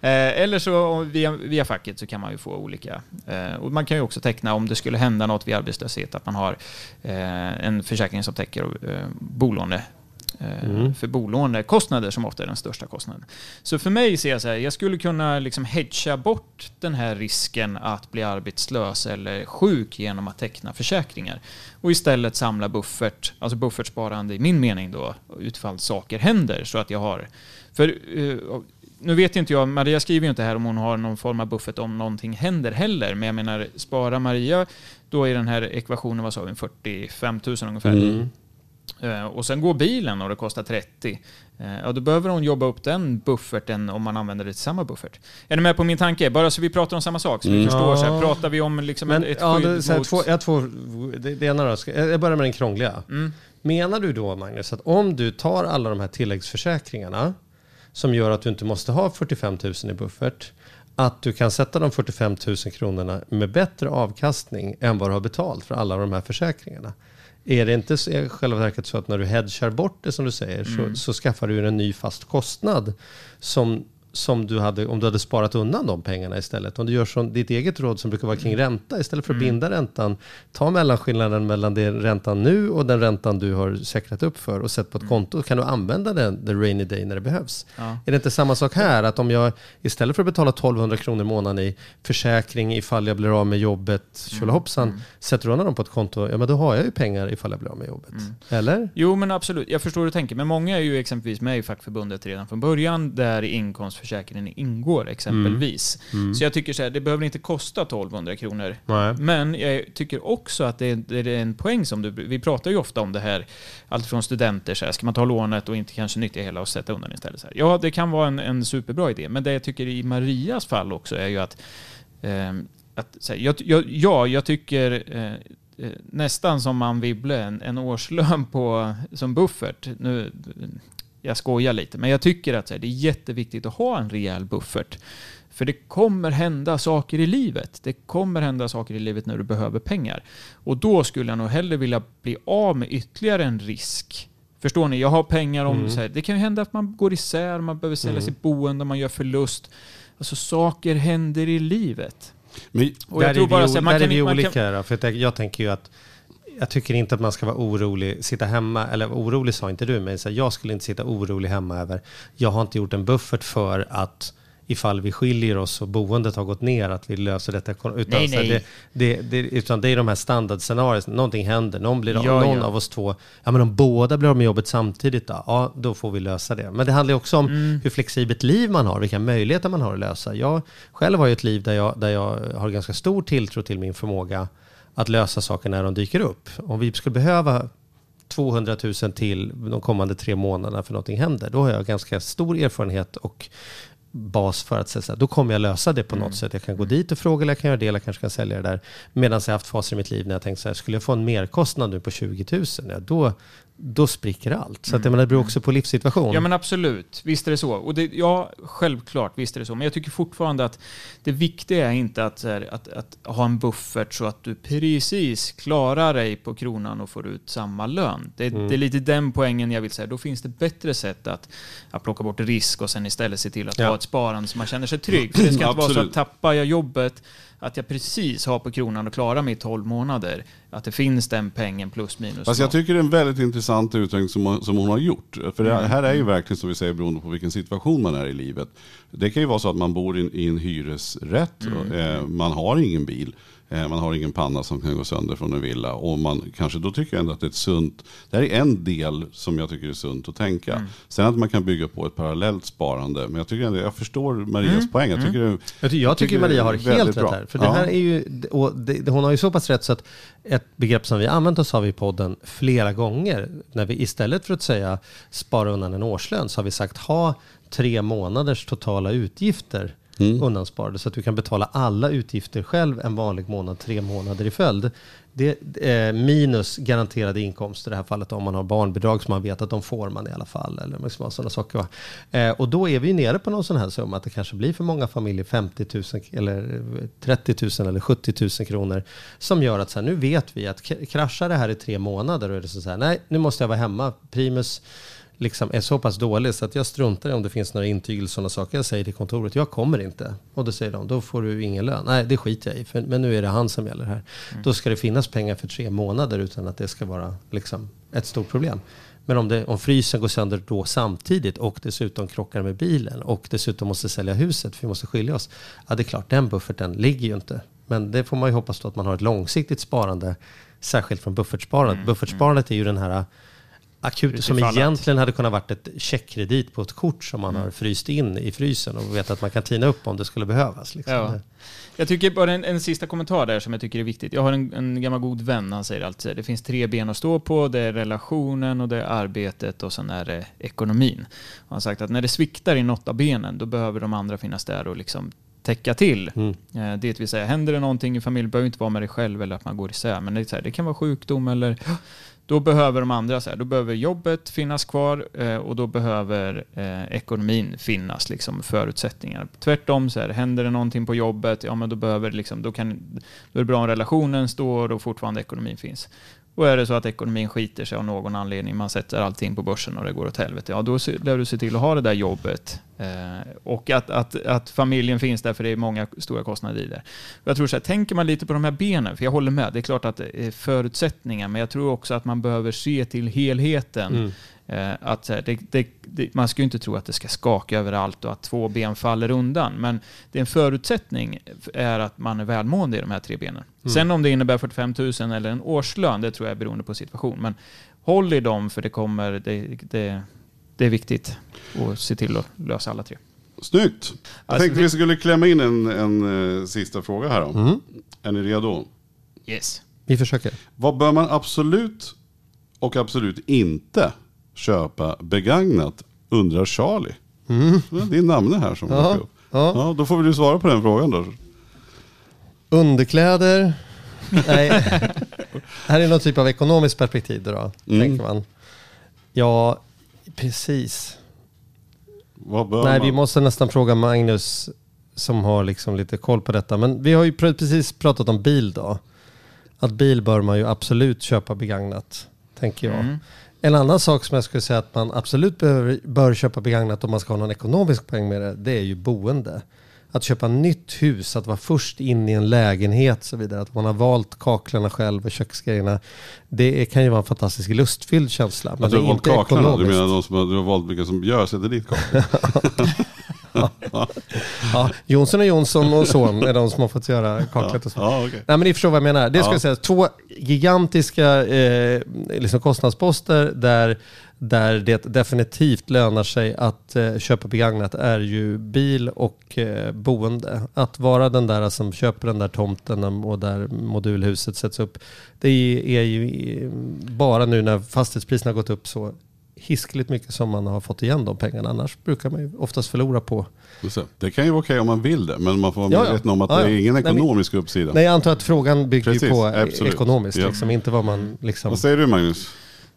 Eh, eller så via, via facket så kan man ju få olika. Eh, och man kan ju också teckna om det skulle hända något vid arbetslöshet, att man har eh, en försäkring som täcker eh, bolåne Mm. för bolånekostnader som ofta är den största kostnaden. Så för mig ser jag så här, jag skulle kunna liksom hedga bort den här risken att bli arbetslös eller sjuk genom att teckna försäkringar. Och istället samla buffert, alltså buffertsparande i min mening då, utifall saker händer så att jag har... För eh, nu vet inte jag, Maria skriver ju inte här om hon har någon form av buffert om någonting händer heller, men jag menar, spara Maria då i den här ekvationen, vad sa vi, 45 000 ungefär. Mm. Eh, Och sen går bilen och det kostar 30. Eh, Ja, då behöver hon jobba upp den bufferten om man använder det till samma buffert. Är ni med på min tanke? Bara så vi pratar om samma sak, så vi Mm. förstår. Så här, pratar vi om liksom Men ett, ett ja, skydd det, så här, mot... två, jag två, det, det ena då, jag börjar med den krångliga. Mm. Menar du då Magnus att om du tar alla de här tilläggsförsäkringarna som gör att du inte måste ha 45 000 i buffert, att du kan sätta de 45 000 kronorna med bättre avkastning än vad du har betalt för alla de här försäkringarna? Är det inte i själva verket så att när du hedgar bort det som du säger så, så skaffar du en ny fast kostnad som, som du hade om du hade sparat undan de pengarna istället. Om du gör som ditt eget råd som brukar vara kring ränta istället för att binda räntan. Ta mellanskillnaden mellan den räntan nu och den räntan du har säkrat upp för och sätt på ett konto. Kan du använda den the rainy day när det behövs. Ja. Är det inte samma sak här? Att om jag istället för att betala 1200 kronor i månaden i försäkring ifall jag blir av med jobbet, tjolahoppsan, sätter undan dem på ett konto, ja men då har jag ju pengar ifall jag blir av med jobbet. Eller? Jo, men absolut. Jag förstår hur du tänker. Men många är ju exempelvis med i fackförbundet redan från början, där inkomstförsäkringen ingår exempelvis. Så jag tycker så här, det behöver inte kosta 1200 kronor. Nej. Men jag tycker också att det är, det är en poäng som du... Vi pratar ju ofta om det här, allt från studenter, så här, ska man ta lånet och inte kanske nyttja hela och sätta undan istället? Så här. Ja, det kan vara en, en superbra idé, men det jag tycker i Marias fall också är ju att... ehm, att så här, jag, jag, ja, jag tycker eh, eh, nästan som Ann Wibble, en, en årslön på, som buffert. Nu, jag skojar lite, men jag tycker att här, det är jätteviktigt att ha en rejäl buffert. För det kommer hända saker i livet. Det kommer hända saker i livet när du behöver pengar. Och då skulle jag nog hellre vilja bli av med ytterligare en risk. Förstår ni? Jag har pengar om... Så här, det kan ju hända att man går isär, man behöver sälja sitt boende, man gör förlust. Alltså saker händer i livet. Men, Och jag tror bara så här, man där kan är vi kan- olika. Då, för jag tänker ju att jag tycker inte att man ska vara orolig, sitta hemma, eller orolig sa inte du, men så jag skulle inte sitta orolig hemma över, jag har inte gjort en buffert för att ifall vi skiljer oss och boendet har gått ner, att vi löser detta. Utan, Nej, nej. Det, det, det, utan det är de här standardscenarierna, någonting händer, någon, blir, Ja, någon ja. av oss två, ja men om båda blir av med jobbet samtidigt då, ja då får vi lösa det. Men det handlar också om Mm. hur flexibelt liv man har, vilka möjligheter man har att lösa. Jag själv har ju ett liv där jag, där jag har ganska stor tilltro till min förmåga att lösa saker när de dyker upp. Om vi skulle behöva 200 000 till de kommande tre månaderna för någonting händer, då har jag ganska stor erfarenhet och bas för att säga så här, då kommer jag lösa det på något sätt. Jag kan gå dit och fråga, eller jag kan göra det, eller jag kanske kan sälja det där. Medan jag haft faser i mitt liv när jag tänkt så här, skulle jag få en merkostnad nu på 20 000, ja, då, då spricker allt. Så att, menar, det beror också på livssituation. Ja men absolut, visst är det så. Och det, ja, självklart, visst är det så. Men jag tycker fortfarande att det viktiga är inte att, här, att, att ha en buffert så att du precis klarar dig på kronan och får ut samma lön. Det, Mm. det är lite den poängen jag vill säga. Då finns det bättre sätt att, att plocka bort risk och sen istället se till att Ja. ha ett sparande så man känner sig trygg. För det ska [clears throat] inte vara så att tappar jag jobbet, att jag precis har på kronan och klarar mig i 12 månader. Att det finns den pengen plus minus. Fast jag tycker det är en väldigt intressant utveckling som, hon- som hon har gjort. För Mm. det här är ju verkligen som vi säger beroende på vilken situation man är i livet. Det kan ju vara så att man bor i, en hyresrätt, Mm. eh, man har ingen bil. Eh, Man har ingen panna som kan gå sönder från en villa. Och man kanske, då tycker jag ändå att det är ett sunt, det här är en del som jag tycker är sunt att tänka. Mm. Sen att man kan bygga på ett parallellt sparande. Men jag tycker ändå, jag förstår Marias Mm. poäng. Jag tycker, det- Jag, ty- jag tycker tycker Maria har helt rätt här. För det här är ju, det- hon har ju så pass rätt så att ett begrepp som vi använt oss av i podden flera gånger, när vi istället för att säga spara undan en årslön, så har vi sagt ha tre månaders totala utgifter Mm. undansparade så att du kan betala alla utgifter själv en vanlig månad, tre månader i följd. Det eh, minus garanterade inkomster i det här fallet om man har barnbidrag som man vet att de får man i alla fall. Eller sådana saker. Eh, och då är vi nere på någon sån här summa att det kanske blir för många familjer 50 000 eller eh, 30 000 eller 70 000 kronor. Som gör att så här, nu vet vi att kraschar det här i tre månader och är det så här, nej nu måste jag vara hemma. Primus liksom är så pass dålig så att jag struntar i om det finns några intyg eller sådana saker. Jag säger till kontoret, jag kommer inte. Och då säger de, då får du ingen lön. Nej, det skiter jag i, för, men nu är det han som gäller här. Då ska det finnas pengar för tre månader utan att det ska vara liksom, ett stort problem. Men om, det, om frysen går sönder då samtidigt och dessutom krockar med bilen och dessutom måste sälja huset för vi måste skilja oss. Ja, det är klart, den bufferten ligger ju inte. Men det får man ju hoppas då att man har ett långsiktigt sparande, särskilt från buffertsparandet. Mm, Buffertsparandet är ju den här akut, som egentligen hade kunnat varit ett checkkredit på ett kort som man Mm. har fryst in i frysen och vet att man kan tina upp om det skulle behövas. Liksom. Ja. Jag tycker bara en, en sista kommentar där som jag tycker är viktigt. Jag har en, en gammal god vän, han säger alltid det finns tre ben att stå på. Det är relationen och det är arbetet och sen är det ekonomin. Och han har sagt att när det sviktar i något av benen, då behöver de andra finnas där och liksom täcka till. Mm. Eh, Det vill säga, händer det någonting i familjen, behöver inte vara med dig själv eller att man går isär, men det, här, det kan vara sjukdom eller då behöver de andra, så här, då behöver jobbet finnas kvar eh, och då behöver eh, ekonomin finnas, liksom förutsättningar. Tvärtom, så här, händer det någonting på jobbet, ja men då behöver liksom, då kan, då är det bra om relationen står och fortfarande ekonomin finns. Och är det så att ekonomin skiter sig av någon anledning, man sätter allting på börsen och det går åt helvete, ja då lär du se till att ha det där jobbet. Eh, och att, att, att familjen finns där, för det är många stora kostnader i det. Jag tror så här, tänker man lite på de här benen, för jag håller med, det är klart att det är förutsättningar, men jag tror också att man behöver se till helheten. Mm. Eh, att det, det, det, man ska ju inte tro att det ska skaka överallt och att två ben faller undan, men det är en förutsättning är att man är välmående i de här tre benen. Mm. Sen om det innebär 45 000 eller en årslön, det tror jag är beroende på situation. Men håll i dem, för det kommer, det, det, är viktigt att se till att lösa alla tre. Snyggt. Jag Alltså, tänkte vi- vi skulle klämma in en, en eh, sista fråga här då. Mm. Är ni redo? Yes. Vi försöker. Vad bör man absolut och absolut inte köpa begagnat, undrar Charlie. Det är din namn här som Ja, upp. ja. Ja, då får vi du svara på den frågan då. Underkläder. [laughs] Nej, här är någon typ av ekonomiskt perspektiv då, Mm. tänker man. Ja, precis. Vad bör Nej, man? vi måste nästan fråga Magnus som har liksom lite koll på detta. Men vi har ju pr- precis pratat om bil då. Att bil bör man ju absolut köpa begagnat, tänker jag. Mm. En annan sak som jag skulle säga att man absolut behöver, bör köpa begagnat om man ska ha någon ekonomisk poäng med det, det är ju boende. Att köpa nytt hus, att vara först in i en lägenhet och så vidare. Att man har valt kaklarna själv och köksgrejerna. Det kan ju vara en fantastisk lustfylld känsla. Men Att du har valt kaklarna, du ekonomiskt. menar de som har, du har valt vilka som gör sätter dit kakor? [laughs] Ja, Jonsson och Jonsson och son är de som har fått göra kaklet och så. Ja, okej. Nej men ni förstår vad jag menar. Det ska Ja. jag säga, två gigantiska eh, liksom kostnadsposter där, där det definitivt lönar sig att eh, köpa begagnat är ju bil och eh, boende. Att vara den där som köper den där tomten och där modulhuset sätts upp. Det är ju eh, bara nu när fastighetspriserna har gått upp så hiskeligt mycket som man har fått igen de pengarna. Annars brukar man ju oftast förlora på det. Det kan ju vara okej om man vill det, men man får vara Ja, medveten om att Ja, det ja. är ingen Nej, ekonomisk uppsida. Nej, jag antar att frågan bygger Precis, på absolut. ekonomiskt, liksom, inte vad man liksom... Vad säger du Magnus?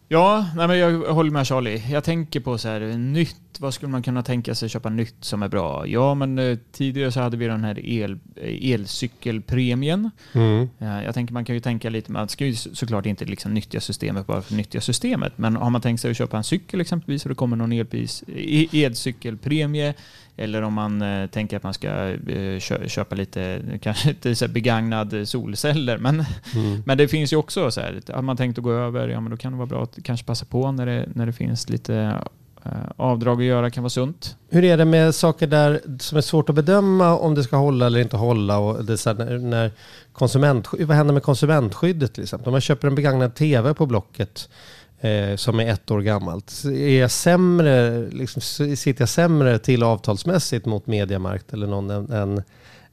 Ja, nej men jag håller med Charlie. Jag tänker på så här, nytt, vad skulle man kunna tänka sig köpa nytt som är bra? Ja, men eh, tidigare så hade vi den här el, eh, elcykelpremien. Mm. Eh, jag tänker man kan ju tänka lite, man ska ju så- såklart inte liksom nyttja systemet bara för att nyttja systemet. Men har man tänkt sig att köpa en cykel exempelvis och det kommer någon elpris, e- elcykelpremie eller om man eh, tänker att man ska eh, kö, köpa lite, [laughs] kanske inte så begagnad solceller, men Mm. men det finns ju också så här, har man tänkt att gå över, ja men då kan det vara bra att kanske passa på när det, när det finns lite eh, avdrag att göra, kan vara sunt. Hur är det med saker där som är svårt att bedöma om det ska hålla eller inte hålla? Och det så här, när, när konsumentsky- vad händer med konsumentskyddet exempel? Om man köper en begagnad tv på Blocket eh, som är ett år gammalt. Är jag sämre, liksom, sitter jag sämre till avtalsmässigt mot Mediamarkt eller någon än, än,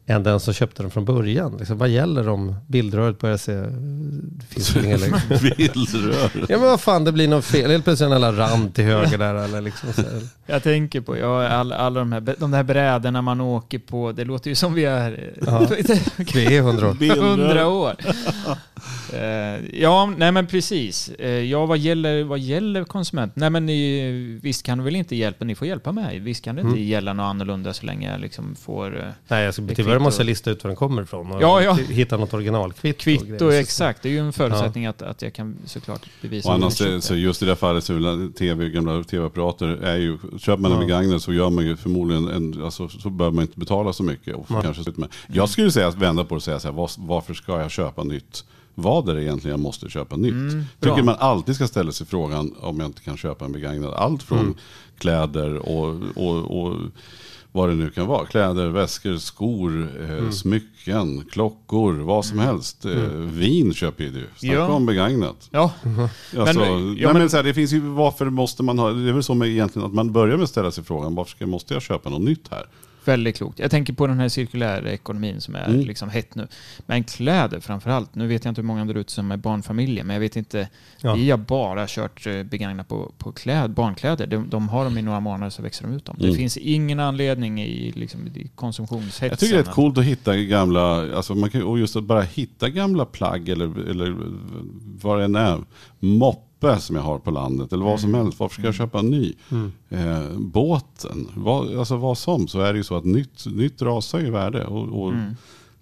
än den som köpte den från början? Liksom, vad gäller om bildröret börjar se... Det finns inga längre. [laughs] Bildrör. Ja men vad fan, det blir något fel. Helt plötsligt en jävla rand till höger där eller liksom så. Jag tänker på, ja, alla, alla de här, de här brädorna man åker på, det låter ju som vi är Ja. [laughs] Vi är hundra år. hundra år. [laughs] Eh, ja, nej men precis. Eh, ja, vad gäller, vad gäller konsument? Nej men ni, visst kan det väl inte hjälpa, ni får hjälpa mig. Visst kan det inte Mm. gälla något annorlunda så länge jag liksom får eh, Nej, jag ska, kvitto. måste jag lista ut var den kommer ifrån. Och Ja, ja. Hitta något originalkvitto. kvitto, exakt. Det är ju en förutsättning att, att jag kan såklart bevisa Och annars, köpte. så just i det här fallet så TV, gamla tv-apparater är ju, köper man en Ja. begagnad så gör man ju förmodligen en, alltså, så bör man inte betala så mycket. Och kanske, med. Jag skulle säga att vända på det och säga så här, var, varför ska jag köpa nytt? vad är det egentligen jag måste köpa nytt? Mm, Tycker man alltid ska ställa sig frågan om jag inte kan köpa en begagnad. Allt från Mm. kläder och, och, och vad det nu kan vara. Kläder, väskor, skor, eh, Mm. smycken, klockor, vad som helst. Eh, vin köper ju du. Snacka Ja. om begagnat. Ja, [laughs] Alltså, Men, ja, men, men- så här, det finns ju, varför måste man ha, det är väl så med egentligen att man börjar med att ställa sig frågan, varför ska, måste jag köpa något nytt här? Väldigt klokt. Jag tänker på den här cirkulära ekonomin som är Mm. liksom hett nu. Men kläder framför allt. Nu vet jag inte hur många där ute som är barnfamiljer, men jag vet inte. Ja. Vi har bara kört eh, begagnat på, på kläd, barnkläder. De, de har dem i några månader så växer de ut dem. Det Mm. finns ingen anledning i, liksom, i konsumtionshetsen. Jag tycker det är rätt coolt att hitta gamla, alltså man kan, och just att bara hitta gamla plagg eller, eller vad det än är. Moppe som jag har på landet eller vad som helst. Varför ska jag köpa en ny? Eh, båten, vad, alltså vad som. Så är det ju så att nytt, nytt rasar i värde. Och, och,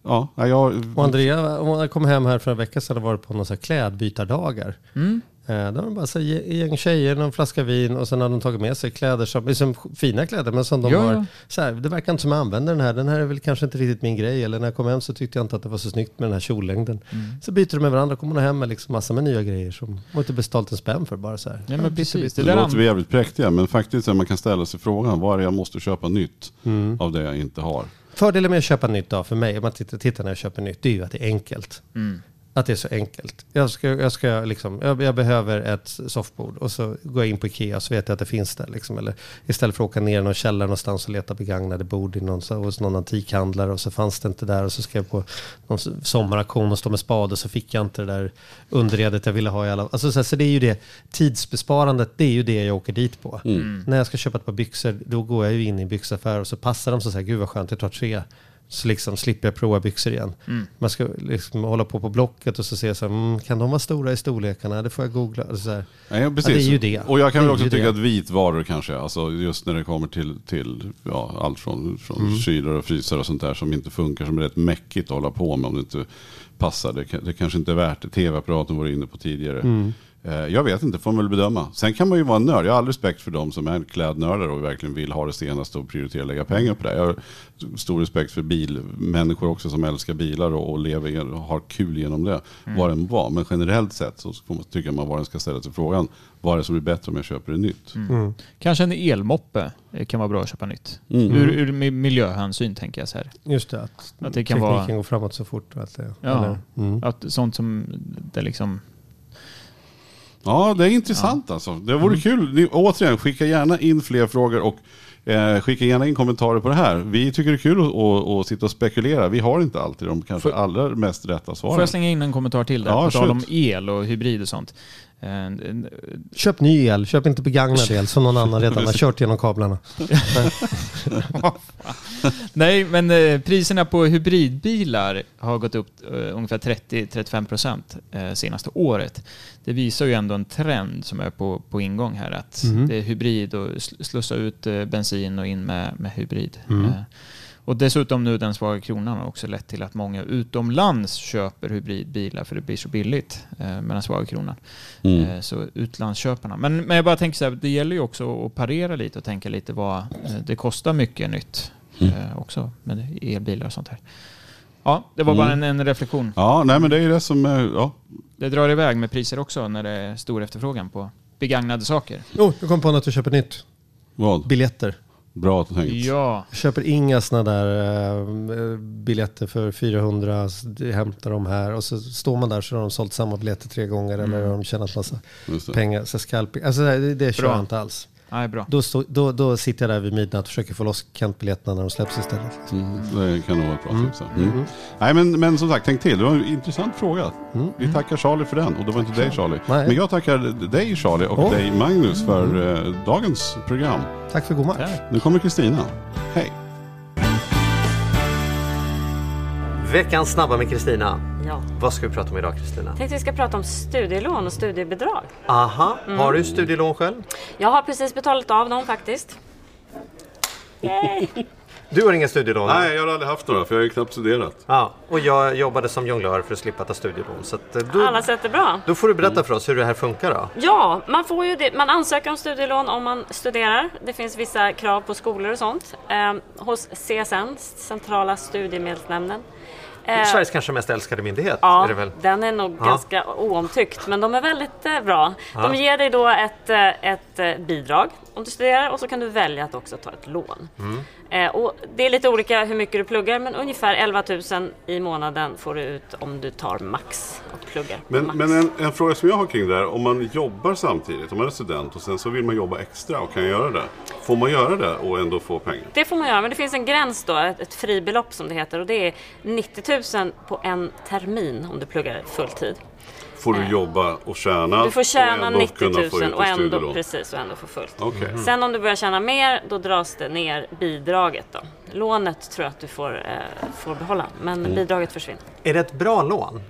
ja, jag, Och Andrea hon kom hem här för en vecka sedan och varit på några klädbytardagar. Mm. Eh, Då var det bara så gäng tjejer, någon flaska vin och sen hade de tagit med sig kläder som, liksom fina kläder men som de Ja, har, ja. så här, det verkar inte som jag använder den här, den här är väl kanske inte riktigt min grej eller när jag kom hem så tyckte jag inte att det var så snyggt med den här kjollängden. Mm. Så byter de med varandra och kommer de hem med liksom massor med nya grejer som de inte beställt en spänn för bara så här. Nej, men precis. Det det där låter an- jävligt präktiga men faktiskt så man kan ställa sig frågan, vad är det jag måste köpa nytt Mm. av det jag inte har? Fördelen med att köpa nytt då för mig, om man tittar, tittar när jag köper nytt, det är ju att det är enkelt. Mm. Att det är så enkelt. Jag, ska, jag, ska liksom, jag, jag behöver ett soffbord och så går jag in på Ikea så vet jag att det finns där. Liksom. Eller istället för att åka ner i någon källare någonstans och leta begagnade bord i någon, hos någon antikhandlare och så fanns det inte där och så skrev jag på någon s- sommaraktion och stå med spade och så fick jag inte det där underredet jag ville ha i alla alltså, så, så det är ju det, tidsbesparandet, det är ju det jag åker dit på. När jag ska köpa ett par byxor, då går jag ju in i en byxaffär och så passar de så säger gud vad skönt, jag tar tre. Så liksom slipper jag prova byxor igen. Man ska liksom hålla på på Blocket och så se så här, mm, kan de vara stora i storlekarna? Det får jag googla. Alltså så här. Nej, precis. Ja, det är ju det. Och jag kan väl också tycka det. att vitvaror kanske, alltså just när det kommer till, till ja, allt från, från Mm. kylar och frysar och sånt där som inte funkar, som är rätt mäckigt att hålla på med om det inte passar. Det, det kanske inte är värt det. Tv-apparaten var du inne på tidigare. Mm. Eh, Jag vet inte, får man väl bedöma. Sen kan man ju vara en nörd. Jag har all respekt för de som är klädnördar och verkligen vill ha det senaste och prioritera lägga pengar på det. Jag har stor respekt för bilmänniskor också som älskar bilar och, och lever och har kul genom det. Vad den var. Men generellt sett så får man, tycker man var den ska ställa sig frågan. Vad är det som blir bättre om jag köper det nytt? Mm. Kanske en elmoppe eh, kan vara bra att köpa nytt. Mm. Ur, ur mi- miljöhänsyn tänker jag så här. Just det, att, Att det kan tekniken vara- går framåt så fort. Att det, Ja. eller, mm. Att sånt som det liksom... Ja, det är intressant alltså. Det vore Mm. kul. Ni, återigen, skicka gärna in fler frågor och eh, skicka gärna in kommentarer på det här. Vi tycker det är kul att, att, att sitta och spekulera. Vi har inte alltid de kanske Får- allra mest rätta svaren. Får jag slänga in en kommentar till där? Ja, på tal om el och hybrid och sånt. Eh, en- Köp ny el, köp inte begagnad el som någon annan redan har [laughs] kört genom kablarna. [laughs] Nej, men eh, priserna på hybridbilar har gått upp eh, ungefär 30-35 procent eh, senaste året. Det visar ju ändå en trend som är på, på ingång här, att Mhm. det är hybrid och sl- slussa ut eh, bensin och in med, med hybrid. Mm. Eh, och dessutom nu den svaga kronan har också lett till att många utomlands köper hybridbilar för det blir så billigt eh, med den svaga kronan. Mm. Så utlandsköparna. Men, men jag bara tänker så här, det gäller ju också att parera lite och tänka lite vad det kostar mycket nytt Mm. också med elbilar och sånt här. Ja, det var bara en, Mm. en reflektion. Ja, nej men det är det som är, ja. Det drar iväg med priser också när det är stor efterfrågan på begagnade saker. Oh, jag kom på något att köpa nytt. Vad? Biljetter. Bra tänkt. Ja, Jag köper inga sådana där eh, biljetter för 400, s- hämtar dem här och så står man där så har de sålt samma biljetter tre gånger eller har de tjänat massa pengar. Så scalping. Alltså det, det kör jag inte alls. Nej, bra. Då, stå, då, då sitter jag där vid midnatt och försöker få loss Kent-biljetterna när de släpps istället. Mm, det kan nog vara ett bra Mm. tips. Mm. Nej men, men som sagt, tänk till. Det var en intressant fråga. Mm. Vi tackar Charlie för den och det var inte dig Charlie. Nej. Men jag tackar dig Charlie och Åh. dig Magnus för eh, dagens program. Tack för god match. Tack. Nu kommer Kristina. Hej! Veckans snabba med Kristina. Ja. Vad ska vi prata om idag Kristina? Tänkte vi ska prata om studielån och studiebidrag. Aha, har du studielån själv? Jag har precis betalat av dem faktiskt. [laughs] Du har inga studielån? Nej, jag har aldrig haft några för jag har ju knappt studerat. Ja, och jag jobbade som jonglör för att slippa ta studielån. Så att, eh, då, Alla sätt är bra. då får du berätta för oss hur det här funkar då. Ja, man, får ju det, man ansöker om studielån om man studerar. Det finns vissa krav på skolor och sånt. Eh, hos CSN, Centrala studiemedelsnämnden, Eh, Sveriges kanske mest älskade myndighet. Ja, Är det väl? den är nog Ja. ganska oomtyckt, men de är väldigt eh, bra. De ger dig då ett, eh, ett eh, bidrag om du studerar och så kan du välja att också ta ett lån. Mm. Eh, och det är lite olika hur mycket du pluggar, men ungefär 11 000 i månaden får du ut om du tar max och pluggar Men, max. men en, en fråga som jag har kring det här, om man jobbar samtidigt, om man är student och sen så vill man jobba extra och kan göra det. Får man göra det och ändå få pengar? Det får man göra, men det finns en gräns då, ett, ett fribelopp som det heter och det är 90 000 på en termin om du pluggar fulltid. Får du jobba och tjäna Eh. Du får tjäna och ändå 90 kunna få 000 ut och ändå, precis, och ändå få fullt. Okej. Sen om du börjar tjäna mer, då dras det ner bidraget då. Lånet tror jag att du får, eh, får behålla, men Mm. bidraget försvinner. Är det ett bra lån?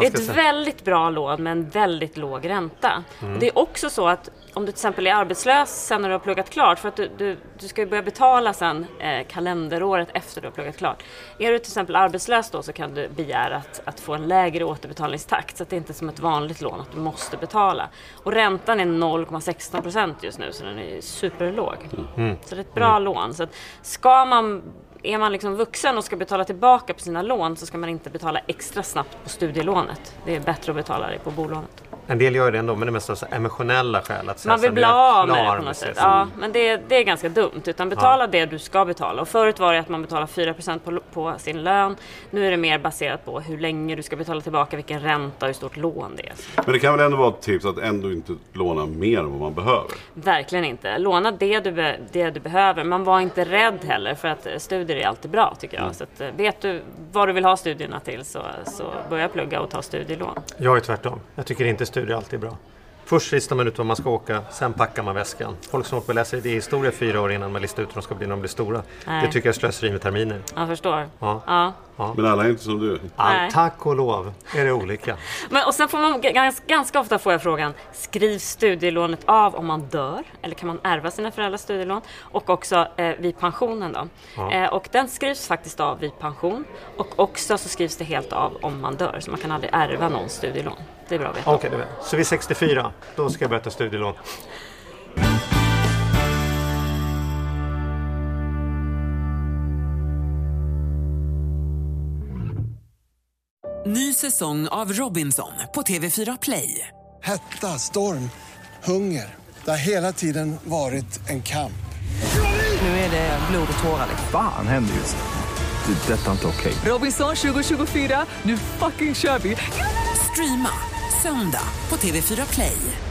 Det är ett säga. väldigt bra lån med en väldigt låg ränta. Mm. Det är också så att om du till exempel är arbetslös sen när du har pluggat klart, för att du, du, du ska ju börja betala sen eh, kalenderåret efter du har pluggat klart. Är du till exempel arbetslös då så kan du begära att, att få en lägre återbetalningstakt så att det inte är som ett vanligt lån att du måste betala. Och räntan är 0,16 procent just nu så den är superlåg. Mm. Så det är ett bra lån. Så att ska man är man liksom vuxen och ska betala tillbaka på sina lån så ska man inte betala extra snabbt på studielånet. Det är bättre att betala det på bolånet. En del gör det ändå, men det är mest av emotionella skäl. Att säga Man vill bli av med det på något sätt. Ja, men det, det är ganska dumt. Utan betala det du ska betala. Och förut var det att man betalade 4% på, på sin lön. Nu är det mer baserat på hur länge du ska betala tillbaka, vilken ränta och hur stort lån det är. Men det kan väl ändå vara ett tips att ändå inte låna mer än vad man behöver? Verkligen inte. Låna det du, be, det du behöver. Man var inte rädd heller för att studier är alltid bra tycker jag. Så att, eh, vet du vad du vill ha studierna till så, så börja plugga och ta studielån. Jag är tvärtom. Jag tycker inte studier alltid är bra. Först listar man ut var man ska åka, sen packar man väskan. Folk som åker och läser idéhistoria fyra år innan man listar ut hur de ska bli när de blir stora. Nej. Det tycker jag är slöseri med terminer. Jag förstår. Ja. Ja. Men alla är inte som du. All, tack och lov är det olika. Men, och sen får man ganska, ganska ofta får jag frågan, skrivs studielånet av om man dör? Eller kan man ärva sina föräldrars studielån? Och också eh, vid pensionen då. Ja. Eh, och den skrivs faktiskt av vid pension. Och också så skrivs det helt av om man dör. Så man kan aldrig ärva någons studielån. Det är bra att veta. Okej, jag. Så vid 64, då ska jag börja ta studielån. Ny säsong av Robinson på TV4 Play. Hetta, storm, hunger. Det har hela tiden varit en kamp. Nu är det blod och tårar. Fan händer just nu. Det. är Detta är inte okej. Robinson 2024, nu fucking kör vi! Streama söndag på TV4 Play.